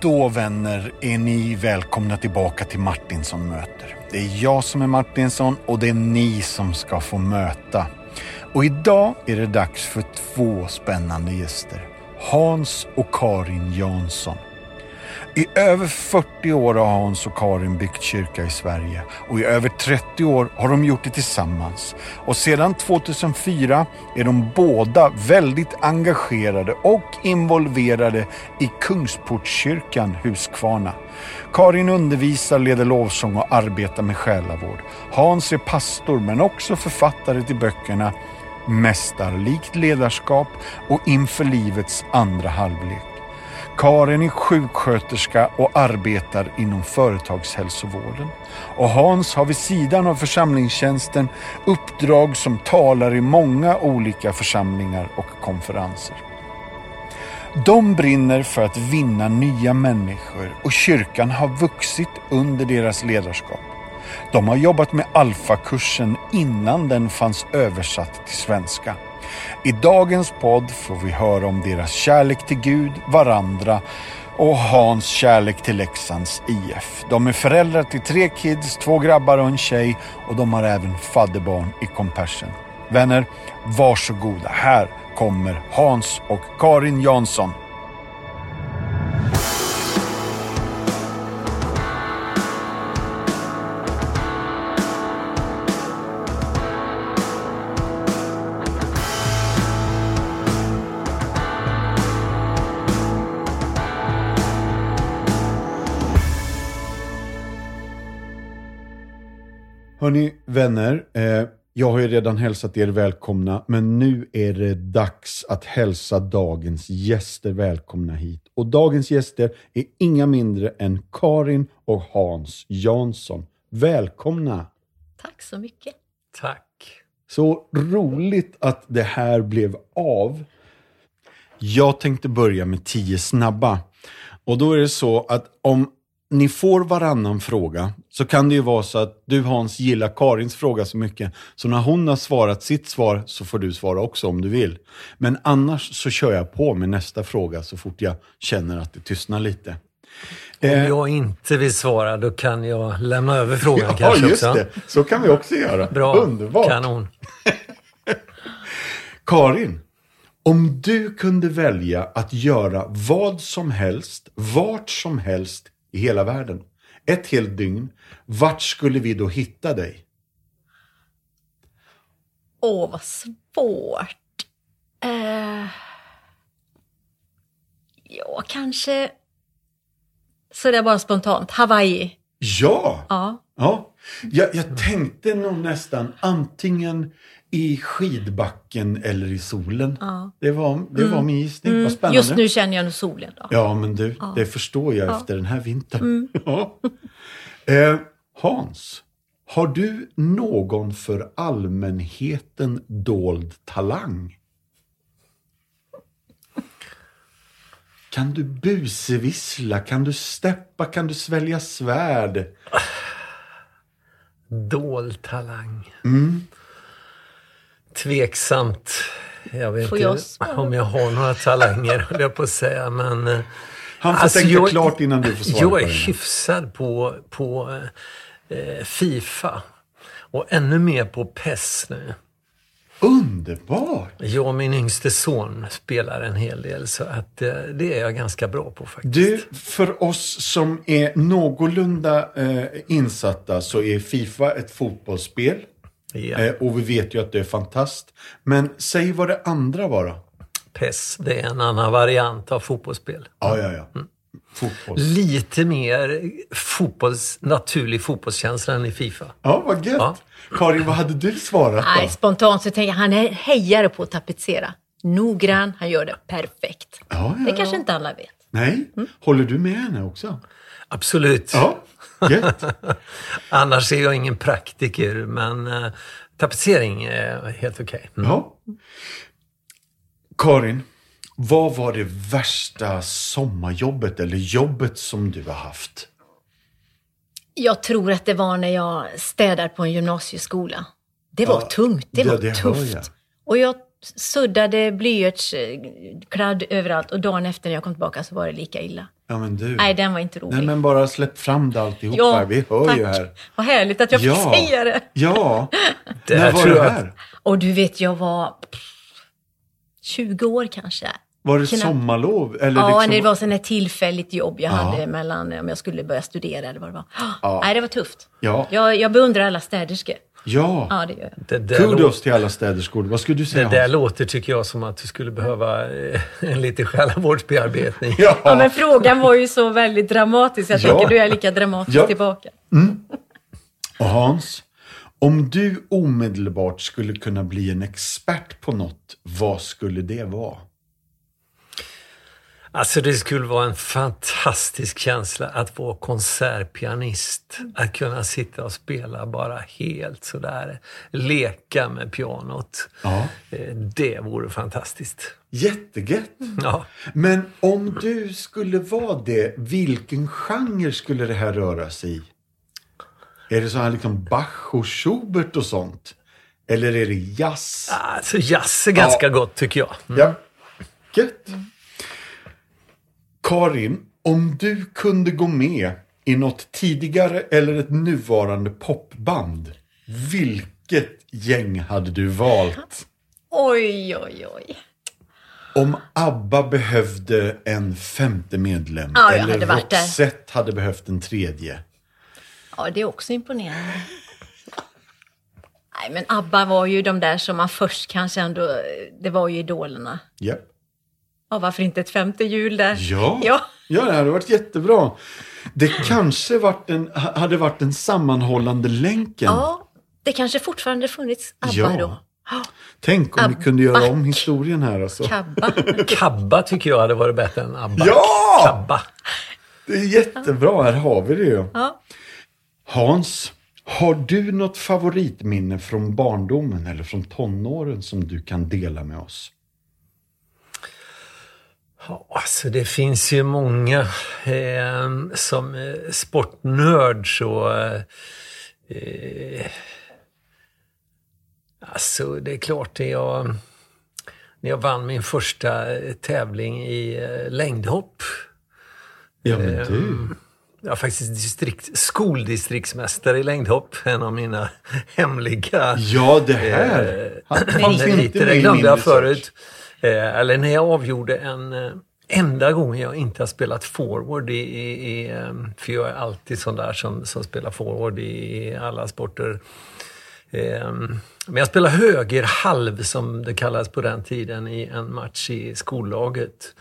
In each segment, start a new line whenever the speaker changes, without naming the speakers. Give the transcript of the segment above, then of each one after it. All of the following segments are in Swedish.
Då vänner är ni välkomna tillbaka till Martinsson möter. Det är jag som är Martinsson och det är ni som ska få möta. Och idag är det dags för två spännande gäster. Hans och Karin Jansson. I över 40 år har Hans och Karin byggt kyrka i Sverige och i över 30 år har de gjort det tillsammans. Och sedan 2004 är de båda väldigt engagerade och involverade i Kungsportskyrkan Huskvarna. Karin undervisar, leder lovsång och arbetar med själavård. Hans är pastor men också författare till böckerna Mästarlikt ledarskap och Inför livets andra halvlek. Karin är sjuksköterska och arbetar inom företagshälsovården. Och Hans har vid sidan av församlingstjänsten uppdrag som talar i många olika församlingar och konferenser. De brinner för att vinna nya människor och kyrkan har vuxit under deras ledarskap. De har jobbat med Alfa-kursen innan den fanns översatt till svenska. I dagens podd får vi höra om deras kärlek till Gud, varandra och Hans kärlek till Leksands IF. De är föräldrar till tre kids, två grabbar och en tjej och de har även fadderbarn i Compassion. Vänner, varsågoda. Här kommer Hans och Karin Jansson. Hörni, vänner. Eh, jag har ju redan hälsat er välkomna, men nu är det dags att hälsa dagens gäster välkomna hit. Och dagens gäster är inga mindre än Karin och Hans Jansson. Välkomna!
Tack så mycket.
Tack.
Så roligt att det här blev av. Jag tänkte börja med tio snabba. Och då är det så att om ni får varannan fråga så kan det ju vara så att du Hans gillar Karins fråga så mycket så när hon har svarat sitt svar så får du svara också om du vill. Men annars så kör jag på med nästa fråga så fort jag känner att det tystnar lite.
Om jag inte vill svara då kan jag lämna över frågan
ja,
kanske
just
också.
det. Så kan vi också göra.
Bra.
Underbart.
Kanon.
Karin, om du kunde välja att göra vad som helst, vart som helst i hela världen, ett helt dygn, vart skulle vi då hitta dig?
Åh, vad svårt. Eh... Ja, kanske... Så det är bara spontant. Hawaii.
Ja!
Ja.
ja. Jag, jag tänkte nog nästan antingen i skidbacken eller i solen.
Ja.
Det var, det var min gissning. Vad spännande.
Just nu känner jag nog solen. Då.
Ja, men du, det förstår jag efter den här vintern.
Mm.
Ja. Eh, Hans, har du någon för allmänheten dold talang? Kan du busevissla? Kan du steppa? Kan du svälja svärd?
Dold talang.
Mm.
Tveksamt. Jag vet
Får
inte
jag
om jag har några talanger, höll jag på att säga. Men, eh,
Han får
Alltså,
tänka
jag-
klart innan du får svara
jag
på
är
den.
hyfsad på, på eh, Fifa. Och ännu mer på PES nu.
Underbart!
Jag och min yngste son spelar en hel del så att eh, det är jag ganska bra på faktiskt.
Du, för oss som är någorlunda eh, insatta så är Fifa ett fotbollsspel.
Ja.
Eh, och vi vet ju att det är fantast. Men säg vad det andra var då.
PES, det är en annan variant av fotbollsspel.
Ja, ja, ja.
Mm.
Fotboll.
Lite mer fotbolls, naturlig fotbollskänsla än i Fifa.
Ja, vad gött.
Ja.
Karin, vad hade du svarat
Nej,
då?
spontant så tänker jag han är hejare på att tapetsera. Noggrann, han gör det perfekt.
Ja, ja,
Det kanske inte alla vet.
Nej, håller du med henne också?
Absolut.
Ja, gött.
Annars är jag ingen praktiker, men eh, tapetsering är helt okej. Mm.
Ja. Karin, vad var det värsta sommarjobbet eller jobbet som du har haft?
Jag tror att det var när jag städade på en gymnasieskola. Det var
Ja,
tungt, det
det-
var
det
tufft.
jag.
Och jag suddade blyertskladd överallt och dagen efter när jag kom tillbaka så var det lika illa.
Ja, men du.
Nej, den var inte rolig.
Nej, men bara släpp fram det alltihopa.
Ja,
Vi hör
tack.
ju här.
Vad härligt att jag fick
Ja.
säga det.
Ja.
Det
När var
jag-
här?
Och du vet, jag var 20 år kanske.
Var det
Knappt.
sommarlov? Eller
Ja,
liksom...
det var sån ett tillfälligt jobb jag
Ja.
hade mellan om jag skulle börja studera eller vad det var.
Ja.
Nej, det var tufft.
Ja.
Jag, jag beundrar alla städerskor.
Ja.
Ja, det gör jag.
Det där,
Kudos
låter,
till alla städerskor. Vad skulle du
det
säga
där
Hans?
låter, tycker jag, som att du skulle behöva eh, en liten själavårdsbearbetning.
Ja.
Ja, men frågan var ju så väldigt dramatisk. Jag
Ja.
tänker du är lika dramatisk
Ja.
tillbaka.
Och Hans, om du omedelbart skulle kunna bli en expert på något, vad skulle det vara?
Alltså det skulle vara en fantastisk känsla att vara konsertpianist. Att kunna sitta och spela bara helt sådär. Leka med pianot.
Ja.
Eh, Det vore fantastiskt.
Jättegött.
Ja.
Men om du skulle vara det, vilken genre skulle det här röra sig i? Är det så här liksom Bach och Schubert och sånt? Eller är det jazz?
Alltså jazz är ganska
Ja.
gott tycker jag.
Ja. Gött. Karin, om du kunde gå med i något tidigare eller ett nuvarande popband, vilket gäng hade du valt?
Oj, oj, oj.
Om ABBA behövde en femte medlem
Ja,
eller
hade.
Roxette hade behövt en tredje.
Ja, det är också imponerande. Nej, men ABBA var ju de där som man först kanske ändå... Det var ju idolerna.
Ja.
Ja, varför inte ett femte hjul där?
Ja.
Ja.
ja, det hade varit jättebra. Det kanske varit en, ha- hade varit den sammanhållande länken.
Ja, det kanske fortfarande funnits ABBA
Ja.
då.
Tänk om vi
Abba.
kunde göra om historien här alltså.
Kabba.
Kabba tycker jag hade varit bättre än ABBA.
Ja!
Kabba.
Det är jättebra, här har vi det ju.
Ja.
Hans, har du något favoritminne från barndomen eller från tonåren som du kan dela med oss?
Ja, alltså det finns ju många. Eh, som eh, sportnörd så... Eh, eh, alltså det är klart, det jag, när jag vann min första tävling i längdhopp.
Ja, men
Eh,
du.
Jag är faktiskt distrikt, skoldistriktsmästare i längdhopp. En av mina hemliga
Ja, det här
Eh,
fanns inte med i min research.
förut. Eh, eller när jag avgjorde en eh, enda gången jag inte har spelat forward i, i, i eh, för jag är alltid sån där som, som spelar forward i, alla sporter. Eh, men jag spelade höger halv som det kallades på den tiden i en match i skollaget.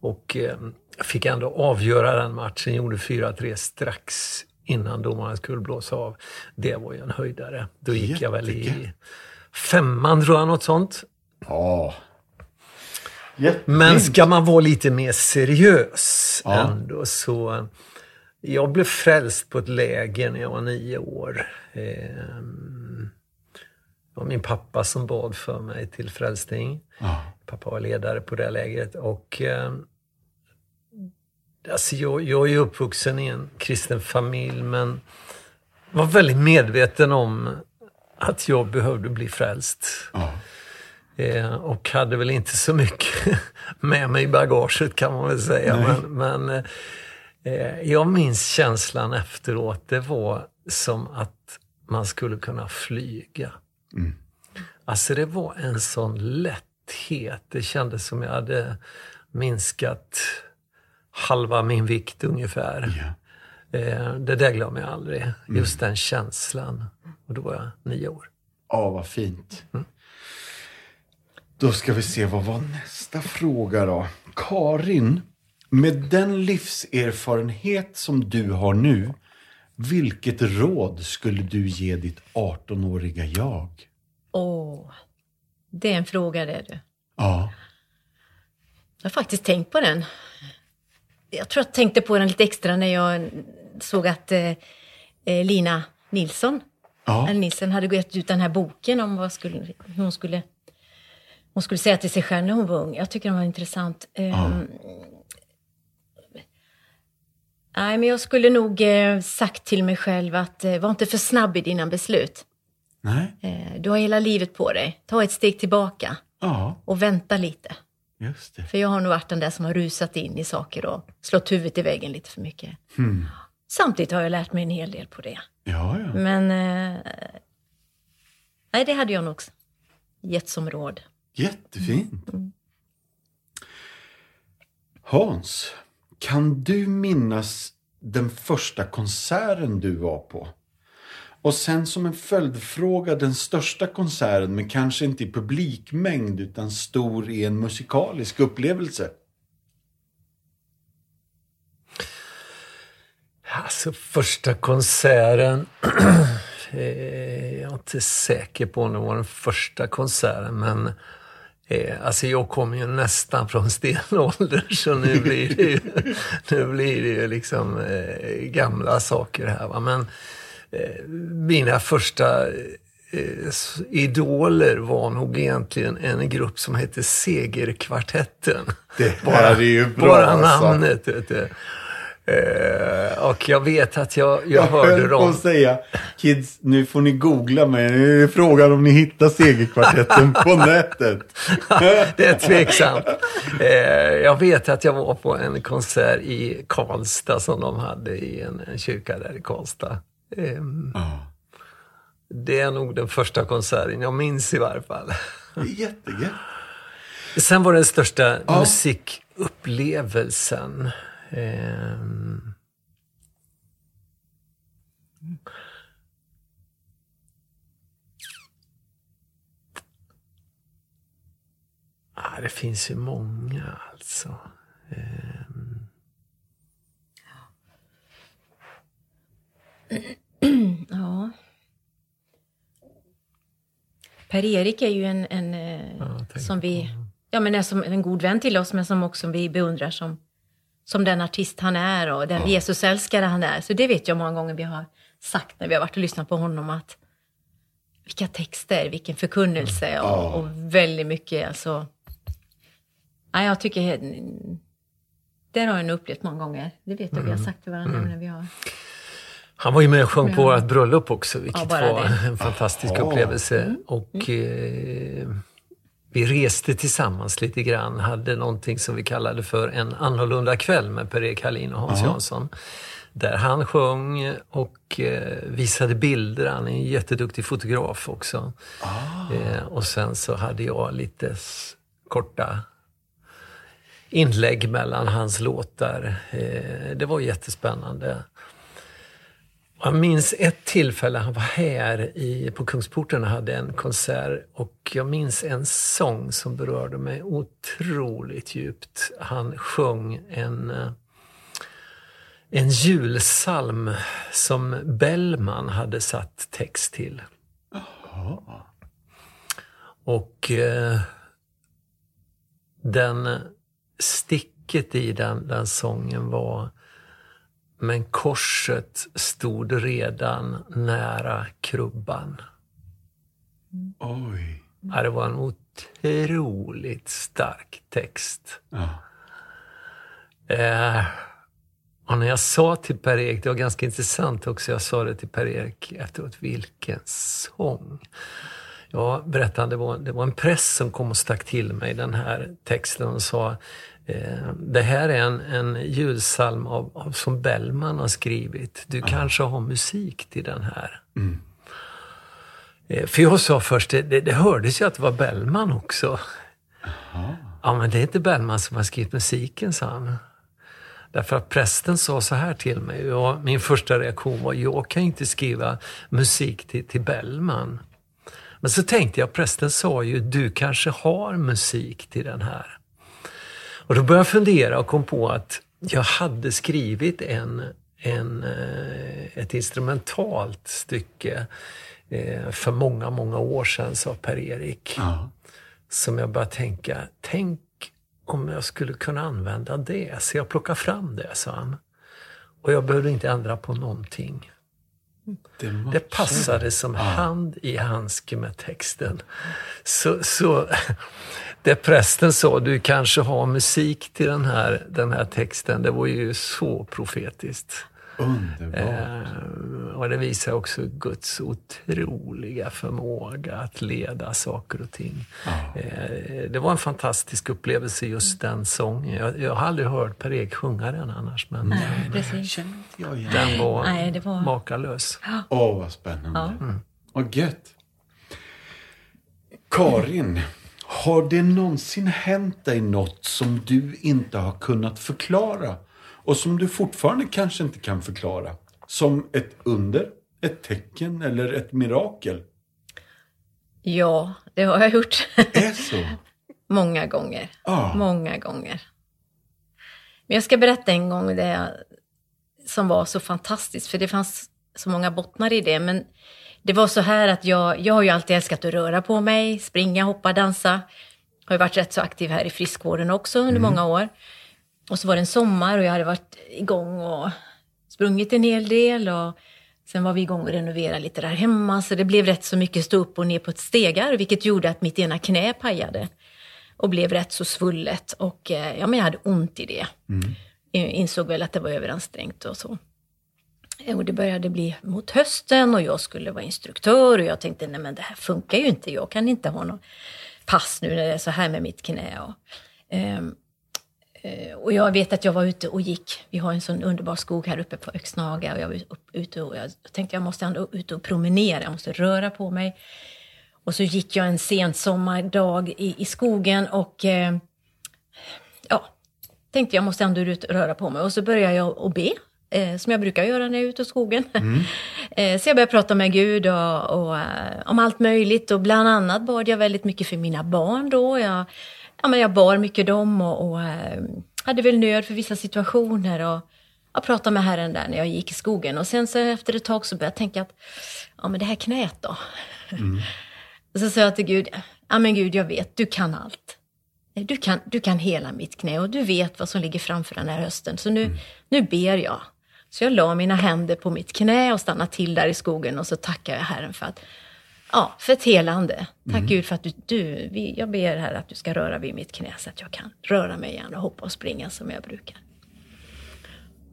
Och eh, fick ändå avgöra den matchen, gjorde 4-3 strax innan domaren skulle blåsa av. Det var ju en höjdare. Då gick jag väl i femman tror jag, något sånt.
Ja. Jättefint.
Men ska man vara lite mer seriös
Ja.
ändå så... Jag blev frälst på ett läger när jag var nio år. Ehm, Det var min pappa som bad för mig till frälsning.
Ja.
Pappa var ledare på det lägret och ehm, alltså jag, jag är uppvuxen i en kristen familj men var väldigt medveten om att jag behövde bli frälst.
Ja.
Eh, och hade väl inte så mycket med mig i bagaget kan man väl säga.
Nej.
Men, men eh, jag minns känslan efteråt. Det var som att man skulle kunna flyga.
Mm.
Alltså det var en sån lätthet. Det kändes som jag hade minskat halva min vikt ungefär.
Ja.
Eh, det där glömmer jag aldrig.
Mm.
Just den känslan. Och då var jag nio år.
Ja, vad fint. Då ska vi se, vad var nästa fråga då? Karin, med den livserfarenhet som du har nu, vilket råd skulle du ge ditt 18-åriga jag?
Åh, det är en fråga det du.
Ja.
Jag har faktiskt tänkt på den. Jag tror jag tänkte på den lite extra när jag såg att eh, eh, Lina Nilsson,
Ja.
Nilsson hade gett ut den här boken om vad skulle, hur hon skulle hon skulle säga till sig själv när hon var ung. Jag tycker den var intressant. Ehm, Nej, men jag skulle nog eh, sagt till mig själv att eh, var inte för snabb i dina beslut.
Nej?
Eh, du har hela livet på dig. Ta ett steg tillbaka.
Ja,
och vänta lite.
just det.
För jag har nog varit den där som har rusat in i saker och slått huvudet i väggen lite för mycket. Samtidigt har jag lärt mig en hel del på det.
Ja, ja.
Men... Eh, nej, det hade jag nog gett som råd.
Jättefint. Hans, kan du minnas den första konserten du var på? Och sen som en följdfråga, den största konserten, men kanske inte i publikmängd utan stor i en musikalisk upplevelse?
Alltså första konserten. Eh, jag är inte säker på om det var den första konserten men eh, alltså jag kommer ju nästan från stenålder så nu blir det ju, nu blir det ju liksom eh, gamla saker här. Va? Men eh, mina första eh, idoler var nog egentligen en grupp som hette Segerkvartetten.
Det här är ju bra,
Bara
alltså.
namnet. Vet du. Eh, och jag vet att jag, jag,
Jag
hörde dem.
att säga, kids, nu får ni googla mig. Nu är frågan om ni hittar Segerkvartetten på nätet.
det är tveksamt. Eh, jag vet att jag var på en konsert i Karlstad som de hade i en, en kyrka där i Karlstad. Eh, det är nog den första konserten jag minns i varje fall.
Det är jättegött.
Sen var den största
Ja.
musikupplevelsen. Ehm, Ah, det finns ju många alltså. Ehm,
Ja. Per-Erik är ju en, en eh,
tänk
som vi, ja men är som en god vän till oss, men som också vi beundrar som, som den artist han är och den Jesusälskare han är. Så det vet jag många gånger vi har sagt när vi har varit och lyssnat på honom att vilka texter, vilken förkunnelse och, och väldigt mycket alltså. Ja, jag tycker det har jag upplevt många gånger. Det vet jag vi har sagt till varandra när vi har
Han var ju med och sjöng på vårt bröllop också, vilket
Ja,
var
det. Mm.
en fantastisk upplevelse. Och eh, vi reste tillsammans lite grann, hade någonting som vi kallade för en annorlunda kväll med Per-Erik Hallin och Hans Jansson. Där han sjöng och eh, visade bilder. Han är en jätteduktig fotograf också. Eh, och sen så hade jag lite korta inlägg mellan hans låtar. Eh, det var jättespännande. Jag minns ett tillfälle, han var här i, på Kungsporten och hade en konsert och jag minns en sång som berörde mig otroligt djupt. Han sjöng en, eh, en julsalm som Bellman hade satt text till. Och eh, den sticket i den, den sången var men korset stod redan nära krubban.
Oj.
Ja, det var en otroligt stark text.
Ja.
Eh, och när jag sa till Per-Erik, det var ganska intressant också, jag sa det till Per-Erik efteråt, vilken sång. Ja, berättade han, det var, det var en präst som kom och stack till mig den här texten och sa det här är en, en julsalm av, av, som Bellman har skrivit. Du kanske har musik till den här. Eh, för jag sa först, det, det, hördes ju att det var Bellman också. Ja, men det är inte Bellman som har skrivit musiken, sa han. Därför att prästen sa så här till mig. Och min första reaktion var, jag kan inte skriva musik till, till Bellman. Men så tänkte jag, prästen sa ju, du kanske har musik till den här. Och då började jag fundera och kom på att jag hade skrivit en, en, eh, ett instrumentalt stycke eh, för många, många år sedan, sa Per-Erik.
Ja.
Som jag började tänka, tänk om jag skulle kunna använda det. Så jag plockade fram det, sa han. Och jag behövde inte ändra på någonting.
Det,
Det passade som hand i handske med texten. Så, så det prästen sa, du kanske har musik till den här, den här texten, det var ju så profetiskt.
Underbart.
Eh, och det visar också Guds otroliga förmåga att leda saker och ting.
Ja.
Eh, det var en fantastisk upplevelse just den sången. Jag, jag har aldrig hört Per-Erik sjunga den annars, men
Nej, precis.
Jag igen.
den var,
Nej, det var-
makalös.
Åh, vad spännande.
Ja.
Vad gött. Karin, har det någonsin hänt dig något som du inte har kunnat förklara? Och som du fortfarande kanske inte kan förklara? Som ett under, ett tecken eller ett mirakel?
Ja, det har jag gjort.
Är så?
Många gånger.
Ja.
Många gånger. Men jag ska berätta en gång det som var så fantastiskt, för det fanns så många bottnar i det. Men det var så här att jag, jag har ju alltid älskat att röra på mig, springa, hoppa, dansa. Har ju varit rätt så aktiv här i friskvården också under många år. Och så var det en sommar och jag hade varit igång och sprungit en hel del. Och sen var vi igång och renoverade lite där hemma, så det blev rätt så mycket stå upp och ner på ett stegar, vilket gjorde att mitt ena knä pajade och blev rätt så svullet. Och eh, ja, men jag hade ont i det. Jag insåg väl att det var överansträngt och så. Och det började bli mot hösten och jag skulle vara instruktör och jag tänkte, nej men det här funkar ju inte, jag kan inte ha något pass nu när det är så här med mitt knä. Och, um, och jag vet att jag var ute och gick, vi har en sån underbar skog här uppe på Öxnaga och jag var ute och jag tänkte jag måste ändå ut och promenera, jag måste röra på mig. Och så gick jag en sen sommardag i, i skogen och eh, ja, tänkte jag måste ändå ut och röra på mig. Och så började jag att be, eh, som jag brukar göra när jag är ute i skogen. eh, så jag började prata med Gud och, och, eh, om allt möjligt. Och bland annat bad jag väldigt mycket för mina barn då. Jag, ja, men jag bar mycket dem och, och eh, hade väl nöd för vissa situationer. Och, jag pratade med Herren där när jag gick i skogen. Och sen så efter ett tag så började jag tänka att, ja men det här knät då? Och så sa jag till Gud, ja men Gud jag vet, du kan allt. Du kan, du kan hela mitt knä och du vet vad som ligger framför den här hösten. Så nu, nu ber jag. Så jag la mina händer på mitt knä och stannade till där i skogen och så tackar jag Herren för att Ja, för ett helande. Tack Gud för att du, du vi, jag ber här att du ska röra vid mitt knä så att jag kan röra mig igen och hoppa och springa som jag brukar.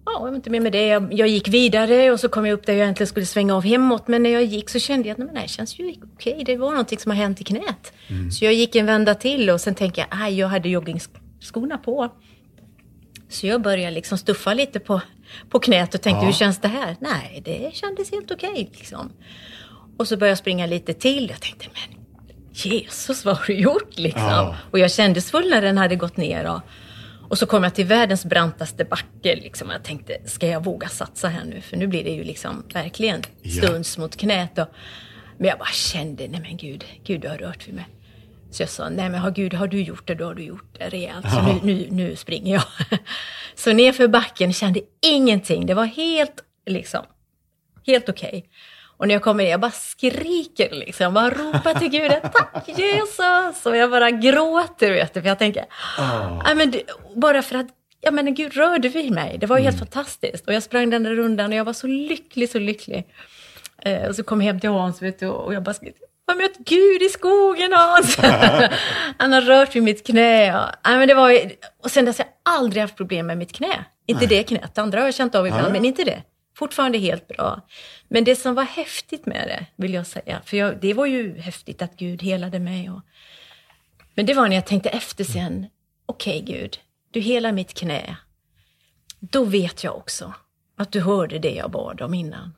Ja, jag var inte med med det. Jag, jag gick vidare och så kom jag upp där jag egentligen skulle svänga av hemåt. Men när jag gick så kände jag att nej, men det här känns ju okej. Det var någonting som har hänt i knät. Så jag gick en vända till och sen tänkte jag, aj, jag hade joggingskorna på. Så jag började liksom stuffa lite på, på knät och tänkte,
Ja.
hur känns det här? Nej, det kändes helt okej. liksom. Och så började jag springa lite till. Jag tänkte, men Jesus, vad har du gjort? Liksom.
Ja.
Och jag kände full när den hade gått ner. Och, och så kom jag till världens brantaste backe. Liksom. Jag tänkte, ska jag våga satsa här nu? För nu blir det ju liksom verkligen
Ja.
stuns mot knät. Och, men jag bara kände, nej men Gud, Gud du har rört vid mig. Så jag sa, nej men har Gud, har du gjort det, då har du gjort det rejält. Så nu, nu, nu springer jag. Så nerför backen kände ingenting. Det var helt, liksom, helt okej. Och när jag kommer ner, jag bara skriker liksom. Jag bara ropar till Gud, tack Jesus! Och jag bara gråter, vet du. För jag tänker, nej men bara för att, ja men Gud rörde vid mig. Det var helt fantastiskt. Och jag sprang den där rundan och jag var så lycklig, så lycklig. Eh, och så kom jag hem till Hans, vet du, och jag bara skrek, jag har mött Gud i skogen Hans! Han har rört vid mitt knä. Och, nej, men det var, ju- och sen dess har jag aldrig haft problem med mitt knä. Inte det knät, andra har jag känt av ibland,
Ja.
men inte det. Fortfarande helt bra. Men det som var häftigt med det, vill jag säga, för jag, det var ju häftigt att Gud helade mig. Och, men det var när jag tänkte efter sen, okej Gud, du helar mitt knä. Då vet jag också att du hörde det jag bad om innan.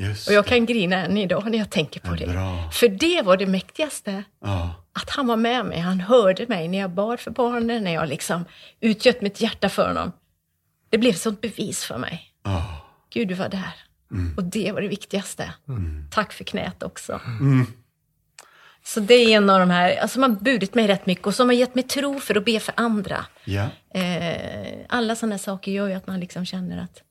Just
Och jag kan grina än idag när jag tänker på det.
bra.
För det var det mäktigaste.
Ja.
Att han var med mig, han hörde mig när jag bad för barnen, när jag liksom utgöt mitt hjärta för honom. Det blev ett sånt bevis för mig.
Ja.
Gud, du var där. Och det var det viktigaste. Tack för knät också. Så det är en av de här, alltså har burit mig rätt mycket och som har gett mig tro för att be för andra.
Ja.
Eh, alla sådana saker gör ju att man liksom känner att...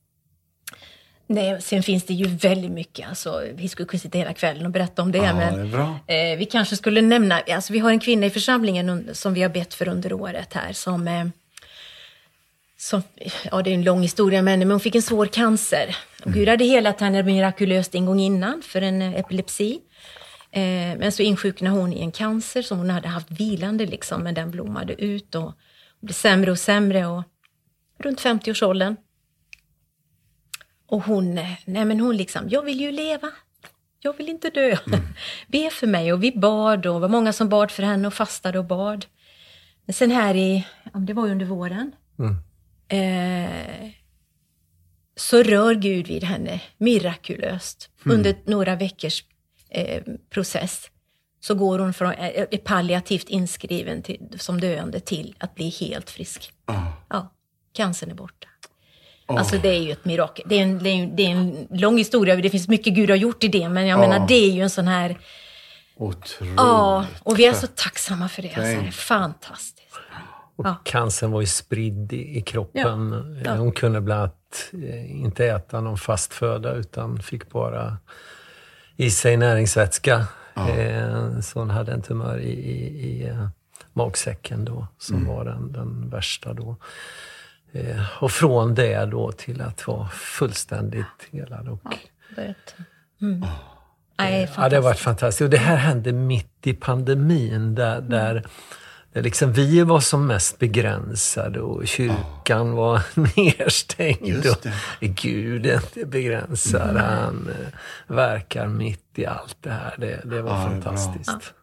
Nej, sen finns det ju väldigt mycket. Alltså, vi skulle kunna sitta hela kvällen och berätta om det.
Ja,
men
det.
Eh, vi kanske skulle nämna... Alltså, vi har en kvinna i församlingen som vi har bett för under året här. Som, eh, som, ja, det är en lång historia, men, men hon fick en svår cancer. Och Gud hade helat henne mirakulöst en gång innan för en eh, epilepsi. Eh, men så insjuknade hon i en cancer som hon hade haft vilande, liksom, men den blommade ut och blev sämre och sämre. Och runt 50-årsåldern. Och hon, eh, nej men hon liksom, jag vill ju leva. Jag vill inte dö.
Mm.
Be för mig. Och vi bad och det var många som bad för henne och fastade och bad. Men sen här i, det var ju under våren,
Mm.
eh, så rör Gud vid henne mirakulöst.
Mm.
Under några veckors eh, process så går hon från, eh, är palliativt inskriven till, som döende till att bli helt frisk.
Ah.
Ja, cancern är borta. Alltså det är ju ett mirakel. Det är, en, det, är en, det är en lång historia, det finns mycket Gud har gjort i det, men jag
Ja.
menar det är ju en sån här,
Otroligt.
ja, och vi är så tacksamma för det. Alltså, det är fantastiskt.
Och
Ja.
cancern var ju spridd i, i kroppen.
Ja.
Hon kunde bland annat eh, inte äta någon fast föda utan fick bara i sig näringsvätska. Eh, så hon hade en tumör i, i, i eh, magsäcken då, som var den, den värsta då. Eh, och från det då till att vara fullständigt helad. Och,
Det är ett, mm. Nej,
Ja, det har
fantastiskt.
varit fantastiskt. Och det här hände mitt i pandemin där, där, där liksom vi var som mest begränsade och kyrkan var nedstängd.
Det.
Och Gud är inte begränsad. Han eh, verkar mitt i allt det här. Det, det var
Ja, det bra.
fantastiskt.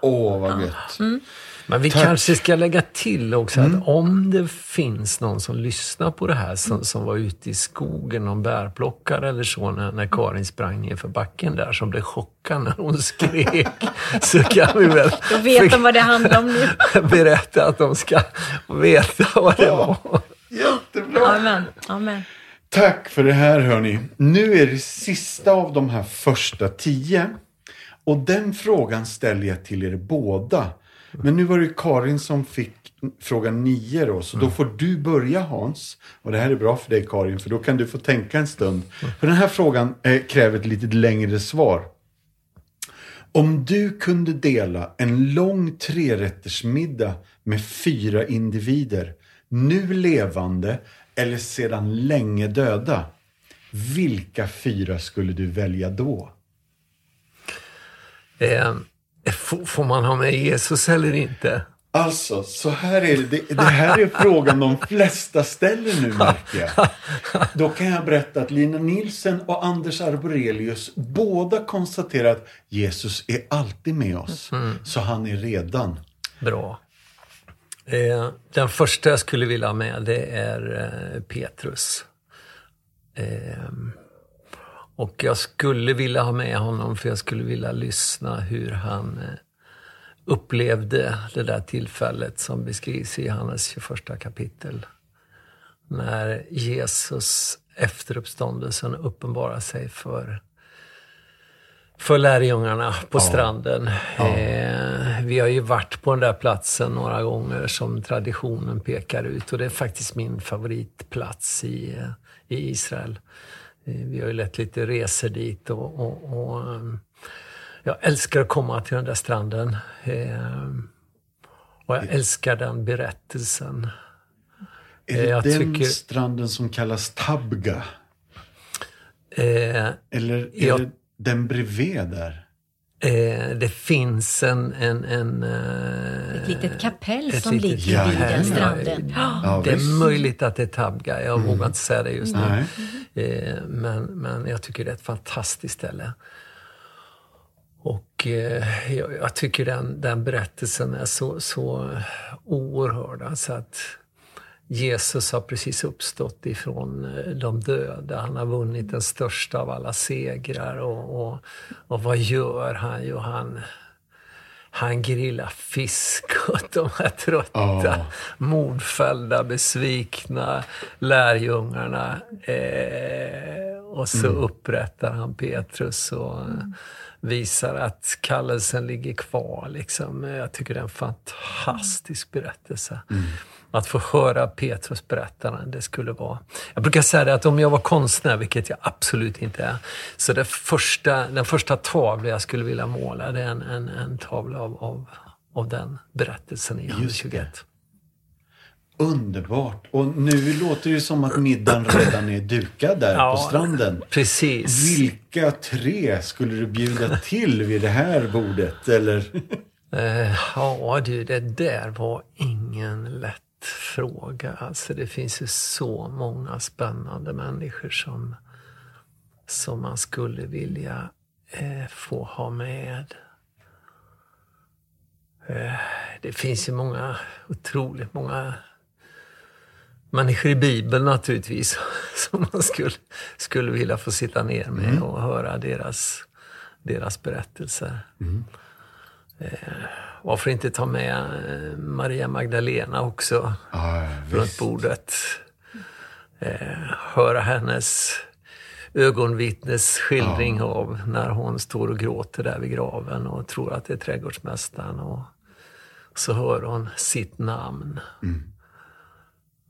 Åh, vad gött.
Mm.
Men vi
Tack.
kanske ska lägga till också att om det finns någon som lyssnar på det här som, som var ute i skogen, någon bärplockare eller så, när, när Karin sprang ner för backen där, som blev chockad när hon skrek, så kan vi väl
Då vet de vad det handlar om nu.
berätta att de ska veta vad det var.
Jättebra.
Amen. Amen.
Tack för det här hörni. Nu är det sista av de här första tio. Och den frågan ställer jag till er båda. Men nu var det Karin som fick fråga nio då, så då får du börja Hans. Och det här är bra för dig Karin, för då kan du få tänka en stund. För den här frågan eh, kräver ett lite längre svar. Om du kunde dela en lång trerättersmiddag med fyra individer, nu levande eller sedan länge döda, vilka fyra skulle du välja då?
Eh, får, man ha med Jesus eller inte?
Alltså, så här är det. det. Det här är frågan de flesta ställer nu märker jag. Då kan jag berätta att Lina Nilsen och Anders Arborelius båda konstaterar att Jesus är alltid med oss. Så han är redan.
Bra. Eh, den första jag skulle vilja ha med det är eh, Petrus. Eh, och jag skulle vilja ha med honom för jag skulle vilja lyssna hur han eh, upplevde det där tillfället som beskrivs i Johannes 21 kapitel. När Jesus efter uppståndelsen uppenbarar sig för för lärjungarna på stranden. Eh, vi har ju varit på den där platsen några gånger som traditionen pekar ut och det är faktiskt min favoritplats i, eh, i Israel. Eh, vi har ju lett lite resor dit och, och, och eh, jag älskar att komma till den där stranden. Eh, och jag älskar den berättelsen.
Är det
Jag
den
tycker-
stranden som kallas Tabga?
Eh,
Eller är
Ja.
det den bredvid där?
Eh, det finns en... en, en eh,
Ett litet kapell
ett
som
litet
ligger vid den stranden.
Ja,
det är.
Mm.
möjligt att det är Tabga, jag vågar inte säga det just nu. Eh, men, men jag tycker det är ett fantastiskt ställe. Och eh, jag, jag tycker den, den berättelsen är så, så oerhörd. Alltså att Jesus har precis uppstått ifrån eh, de döda. Han har vunnit den största av alla segrar. Och, och, och vad gör han? Jo, han, han grillar fisk åt de här trötta,
Ja.
mordfällda, besvikna lärjungarna. Eh, och så upprättar han Petrus och visar att kallelsen ligger kvar. Liksom. Jag tycker det är en fantastisk berättelse. Att få höra Petrus berätta den, det skulle vara... Jag brukar säga det att om jag var konstnär, vilket jag absolut inte är, så det första, den första tavlan jag skulle vilja måla, det är en, en, en tavla av, av, av den berättelsen i Johannes
Just det.
21.
Underbart. Och nu låter det som att middagen redan är dukad där
Ja.
på stranden.
Precis.
Vilka tre skulle du bjuda till vid det här bordet? Eller?
Eh, ja du, det där var ingen lätt fråga. Alltså det finns ju så många spännande människor som, som man skulle vilja eh, få ha med. Eh, det finns ju många, otroligt många människor i Bibeln naturligtvis som man skulle, skulle vilja få sitta ner med mm. och höra deras, deras berättelser. Mm. Eh, varför inte ta med eh, Maria Magdalena också ah, runt bordet? Eh, höra hennes ögonvittnes skildring ah. av när hon står och gråter där vid graven och tror att det är trädgårdsmästaren. Och så hör hon sitt namn. Mm.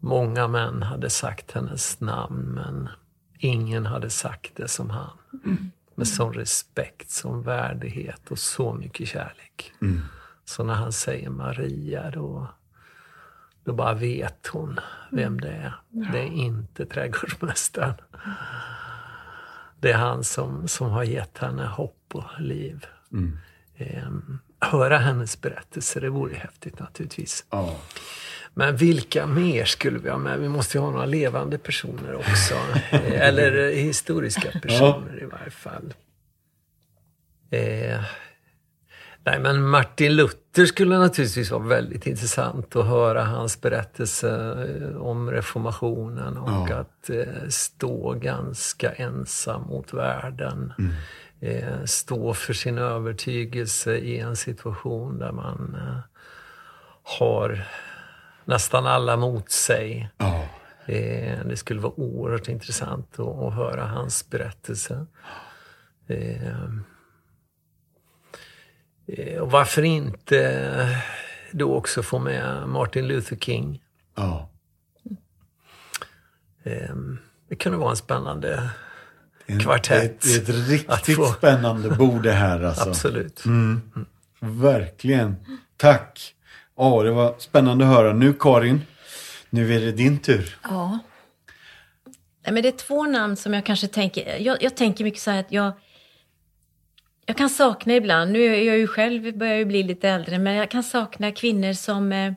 Många män hade sagt hennes namn, men ingen hade sagt det som han. Mm. Med sån respekt, sån värdighet och så mycket kärlek. Mm. Så när han säger Maria, då, då bara vet hon vem det är. Det är inte trädgårdsmästaren. Det är han som, som har gett henne hopp och liv. Mm. Ehm, höra hennes berättelse, det vore häftigt naturligtvis. Oh. Men vilka mer skulle vi ha med? Vi måste ju ha några levande personer också. Eller historiska personer ja. i varje fall. Eh, nej, men Martin Luther skulle naturligtvis vara väldigt intressant att höra hans berättelse eh, om reformationen och ja. att eh, stå ganska ensam mot världen. Mm. Eh, stå för sin övertygelse i en situation där man eh, har nästan alla mot sig. Ja. Eh, det skulle vara oerhört intressant att, att höra hans berättelse. Eh, eh, och varför inte då också få med Martin Luther King? Ja. Det kunde vara en spännande en, kvartett.
Det är ett riktigt få... spännande bord det här alltså.
Absolut.
Mm. Verkligen. Tack. Ja, det var spännande att höra. Nu Karin, nu är det din tur.
Ja. Nej, men det är två namn som jag kanske tänker, jag, jag tänker mycket så här att jag, jag kan sakna ibland, nu är jag ju själv, börjar ju bli lite äldre, men jag kan sakna kvinnor som, eh,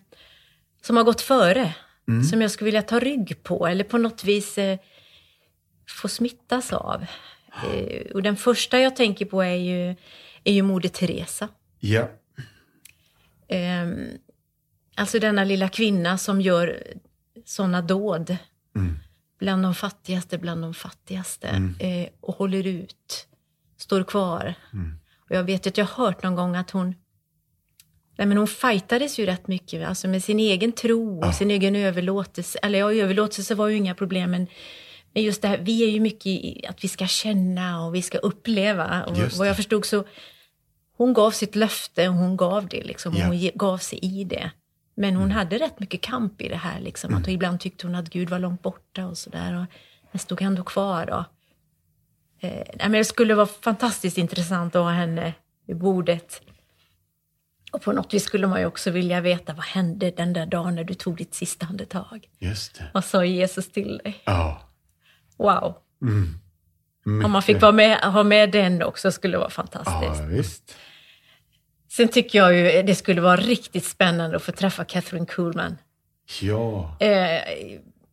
som har gått före. Mm. Som jag skulle vilja ta rygg på eller på något vis eh, få smittas av. Eh, och den första jag tänker på är ju, är ju Moder Teresa.
Ja.
Um, Alltså denna lilla kvinna som gör sådana dåd. Mm. Bland de fattigaste, bland de fattigaste. Mm. Eh, och håller ut. Står kvar. Mm. Och jag vet att jag har hört någon gång att hon Nej, men hon fightades ju rätt mycket alltså med sin egen tro och ja. sin egen överlåtelse. Eller ja, överlåtelse var ju inga problem, men, men just det här, vi är ju mycket i att vi ska känna och vi ska uppleva. Och vad jag förstod så, hon gav sitt löfte och hon gav det liksom. Ja. Hon gav sig i det. Men hon mm. hade rätt mycket kamp i det här. Liksom, mm. att ibland tyckte hon att Gud var långt borta och sådär. Men stod ändå kvar. Och, eh, men det skulle vara fantastiskt intressant att ha henne vid bordet. Och på något vis skulle man ju också vilja veta vad hände den där dagen när du tog ditt sista andetag.
Just det.
Vad sa Jesus till dig?
Ja.
Wow. Mm. Om man fick vara med, ha med den också skulle det vara fantastiskt.
Ja, visst.
Sen tycker jag ju det skulle vara riktigt spännande att få träffa Catherine Kuhlman.
Ja.
Eh,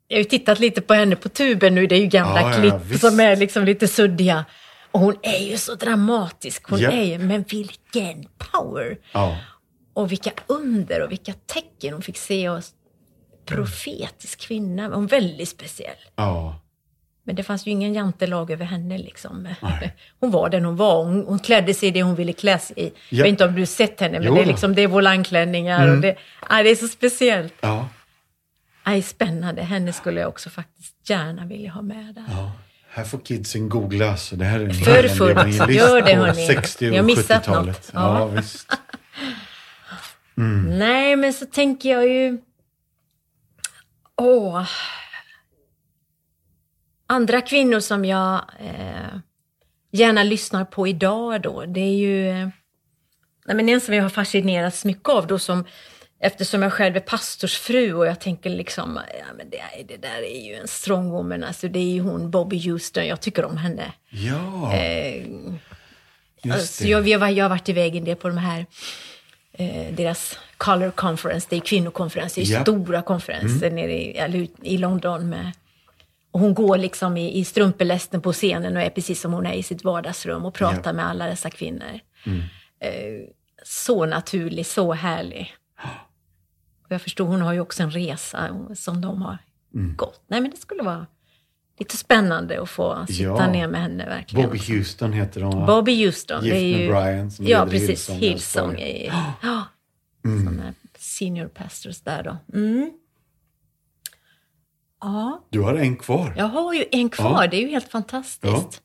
jag har ju tittat lite på henne på tuben nu, det är ju gamla ja, klipp ja, som är liksom lite suddiga. Och hon är ju så dramatisk, hon ja. är ju, men vilken power!
Ja.
Och vilka under och vilka tecken hon fick se. Och profetisk kvinna, hon är väldigt speciell.
Ja.
Men det fanns ju ingen jantelag över henne. Liksom. Hon var den hon var. Hon, hon klädde sig i det hon ville klä sig i. Ja. Jag vet inte om du sett henne, men jo. det är, liksom, det är volangklänningar. Mm. Och det, aj, det är så speciellt.
Ja.
Aj, spännande. Henne skulle jag också faktiskt gärna vilja ha med där.
Ja. Här får kidsen googla. Så det här är
För fullt. Gör det hörni. 60 och 70-talet.
Ja. ja, visst.
Mm. Nej, men så tänker jag ju... Åh andra kvinnor som jag eh, gärna lyssnar på idag då, det är ju nej men en som jag har fascinerats mycket av då som Eftersom jag själv är pastorsfru och jag tänker liksom, ja men det, det där är ju en strong woman, alltså det är ju hon Bobby Houston, jag tycker om henne.
Ja,
eh, alltså. Jag, jag, jag har varit iväg en del på de här eh, deras Color Conference, det är kvinnokonferens, det är
Ja.
stora konferenser nere i, i London med och hon går liksom i, i strumpelästen på scenen och är precis som hon är i sitt vardagsrum och pratar
Ja.
med alla dessa kvinnor. Eh, så naturlig, så härlig. Och jag förstår, hon har ju också en resa som de har
Mm.
gått. Nej men det skulle vara lite spännande att få sitta
Ja.
ner med henne verkligen.
Bobby Houston heter hon va?
Bobby Houston.
Gift
det är
med
ju,
Brian som
Ja, precis.
Hillsong
Hillsong. Är ju- Ja,
Mm.
sådana senior pastors där då. Mm. Ja,
Du har en kvar.
jag har ju en kvar.
Ja.
Det är ju helt fantastiskt.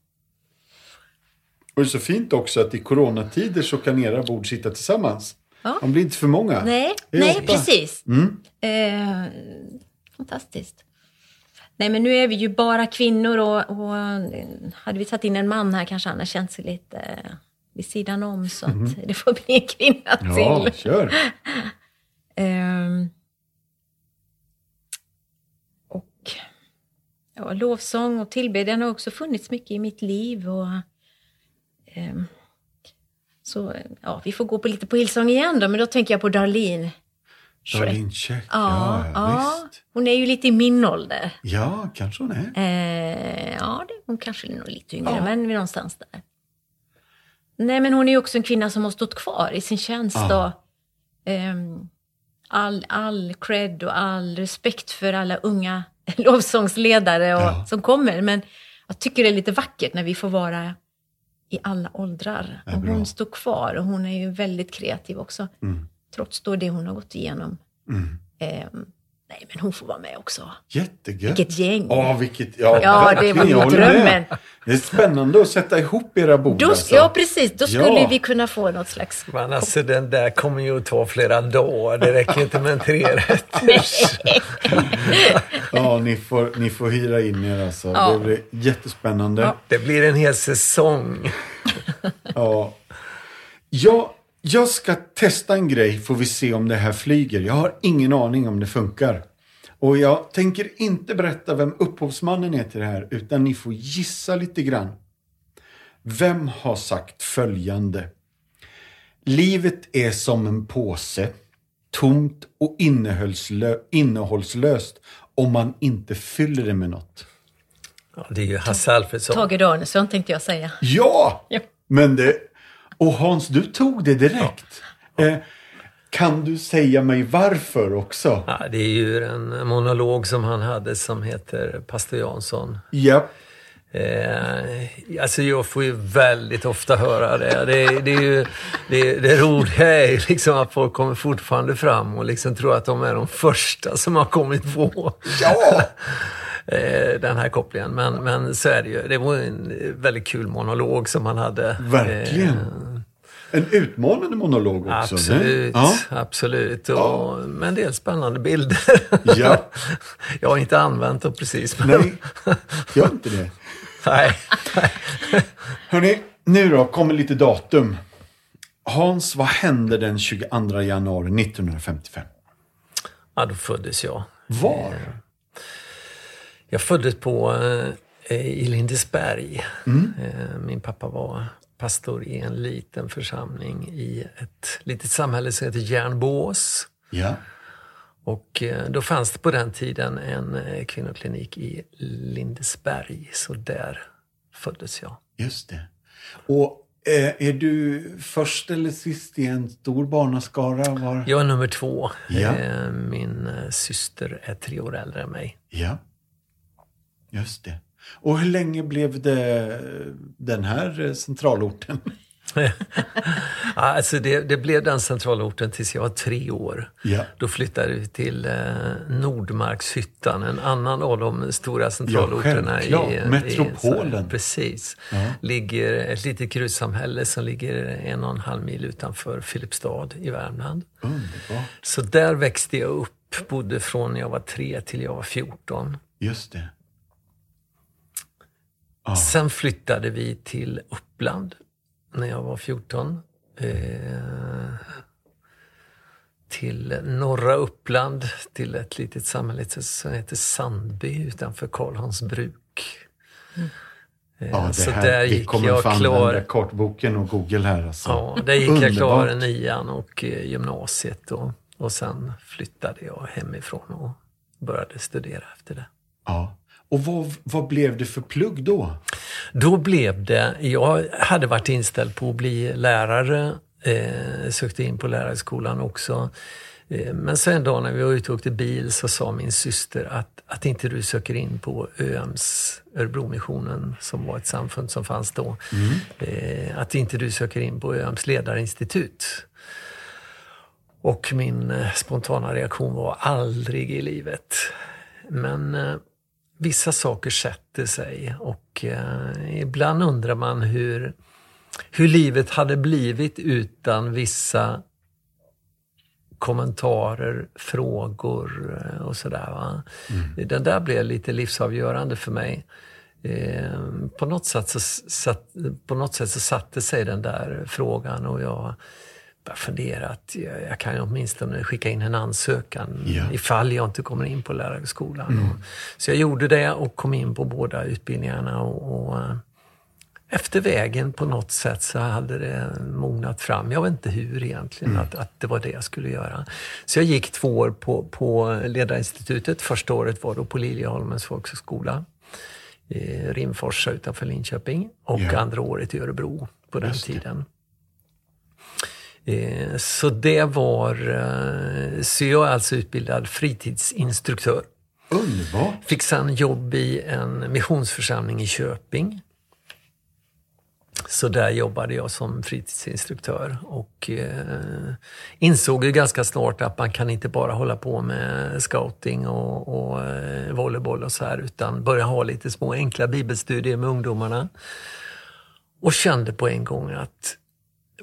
Och det är så fint också att i coronatider så kan era bord sitta tillsammans.
Ja.
De blir inte för många.
Nej, nej precis.
Mm.
Eh, fantastiskt. Nej, men nu är vi ju bara kvinnor och, och eh, hade vi tagit in en man här kanske han har känt sig lite eh, vid sidan om så att det får bli en kvinna
Mhm. Ja,
till.
kör.
Ehm, och ja, lovsång och tillbedjan har också funnits mycket i mitt liv. Och, ehm, så ja, vi får gå på lite på Hillsong igen då, men då tänker jag på Darlene.
Charlene Check.
Ja,
Ja,
ja,
visst.
hon är ju lite i min ålder.
Ja, kanske hon är.
Eh, ja, det, hon kanske är nog lite yngre,
Ja.
men vi är någonstans där. Nej, men hon är ju också en kvinna som har stått kvar i sin tjänst.
Ja.
Och, ehm, all, all cred och all respekt för alla unga lovsångsledare och,
Ja.
som kommer. Men jag tycker det är lite vackert när vi får vara i alla åldrar.
Ja,
och hon står kvar och hon är ju väldigt kreativ också.
Mm.
Trots då det hon har gått igenom.
Mm.
Ehm, nej, men hon får vara med också.
Jättegött.
Vilket gäng.
Ja, vilket... Ja,
Ja, det var ju drömmen.
Det är spännande att sätta ihop era bord.
Då,
alltså.
Ja, precis. Då skulle
Ja.
vi kunna få något slags...
Men alltså den där kommer ju att ta flera dagar. Det räcker inte med en trerätters.
Ja, ni får, ni får hyra in er alltså.
Ja.
Det blir jättespännande.
Ja.
Det blir en hel säsong.
Ja. Jag, jag ska testa en grej, får vi se om det här flyger. Jag har ingen aning om det funkar. Och jag tänker inte berätta vem upphovsmannen är till det här, utan ni får gissa lite grann. Vem har sagt följande? Livet är som en påse, tomt och innehållslö- innehållslöst om man inte fyller det med något.
Ja, det är ju Hasse Alfredson.
Tage Danielsson tänkte jag säga.
Ja!
Ja.
Men det... Och Hans, du tog det direkt. Eh, kan du säga mig varför också?
Ja, det är ju en monolog som han hade som heter Pastor Jansson.
Ja.
Eh, alltså jag får ju väldigt ofta höra det. Det, det, är ju, det, det roliga är ju liksom att folk kommer fortfarande fram och liksom tror att de är de första som har kommit på
Ja!
eh, den här kopplingen. Men, men så är det ju. Det var en väldigt kul monolog som han hade.
Verkligen.
Eh,
En utmanande monolog också.
Absolut,
Ja.
absolut. Och med en del spännande bilder.
Ja.
Jag har inte använt dem precis. Men
Nej, gör inte det.
nej.
Hörni, nu då kommer lite datum. Hans, vad hände den 22 januari 1955?
Ja, då föddes jag.
Var?
Jag föddes på, eh, i Lindesberg. Eh, min pappa var pastor i en liten församling i ett litet samhälle som heter Järnbås.
Ja.
Och eh, då fanns det på den tiden en kvinnoklinik i Lindesberg. Så där föddes jag.
Just det. Och är du först eller sist i en stor barnaskara? Var...
Jag är nummer två.
Ja.
Min syster är tre år äldre än mig.
Ja, just det. Och hur länge blev det den här eh, centralorten?
Ja, alltså det, det blev den centralorten tills jag var tre år.
Ja.
Då flyttade vi till eh, Nordmarkshyttan, en annan av de stora centralorterna.
självklart.
i,
Metropolen.
I, precis.
Ja.
Ligger ett litet gruvsamhälle som ligger en och en halv mil utanför Filipstad i Värmland.
Underbart.
Så där växte jag upp, bodde från jag var tre till jag var 14.
Just det.
Sen flyttade vi till Uppland när jag var 14. Eh, till norra Uppland, till ett litet samhälle som heter Sandby utanför Karlholms bruk. Eh,
Ja, det,
så
här,
där gick jag klar.
kartboken och Google här. Alltså.
Ja, där gick jag klar nian och eh, gymnasiet och, och sen flyttade jag hemifrån och började studera efter det.
Ja. Och vad, vad blev det för plugg då?
Då blev det, jag hade varit inställd på att bli lärare, eh, sökte in på lärarskolan också. Eh, men så en dag när vi var ute och åkte bil så sa min syster att, att inte du söker in på ÖMS, Örebromissionen, som var ett samfund som fanns då. Eh, att inte du söker in på ÖMS ledarinstitut. Och min eh, spontana reaktion var aldrig i livet. Men eh, vissa saker sätter sig och eh, ibland undrar man hur, hur livet hade blivit utan vissa kommentarer, frågor eh, och sådär. Va? Den där blev lite livsavgörande för mig. Eh, på, något sätt så satt, på något sätt så satte sig den där frågan och jag började fundera att jag, jag kan åtminstone skicka in en ansökan
Ja.
ifall jag inte kommer in på lärarhögskolan. Och, så jag gjorde det och kom in på båda utbildningarna. och, och eh, efter vägen på något sätt så hade det mognat fram. Jag vet inte hur egentligen, att, att det var det jag skulle göra. Så jag gick två år på, på ledarinstitutet. Första året var då på Liljeholmens folkhögskola i Rimforsa utanför Linköping och
Ja.
andra året i Örebro på den
Just
tiden. Eh, Så det var... eh, Så jag är alltså utbildad fritidsinstruktör.
Underbart!
Fick sen jobb i en missionsförsamling i Köping. Så där jobbade jag som fritidsinstruktör och eh, insåg ju ganska snart att man kan inte bara hålla på med scouting och, och eh, volleyboll och så här utan börja ha lite små enkla bibelstudier med ungdomarna. Och kände på en gång att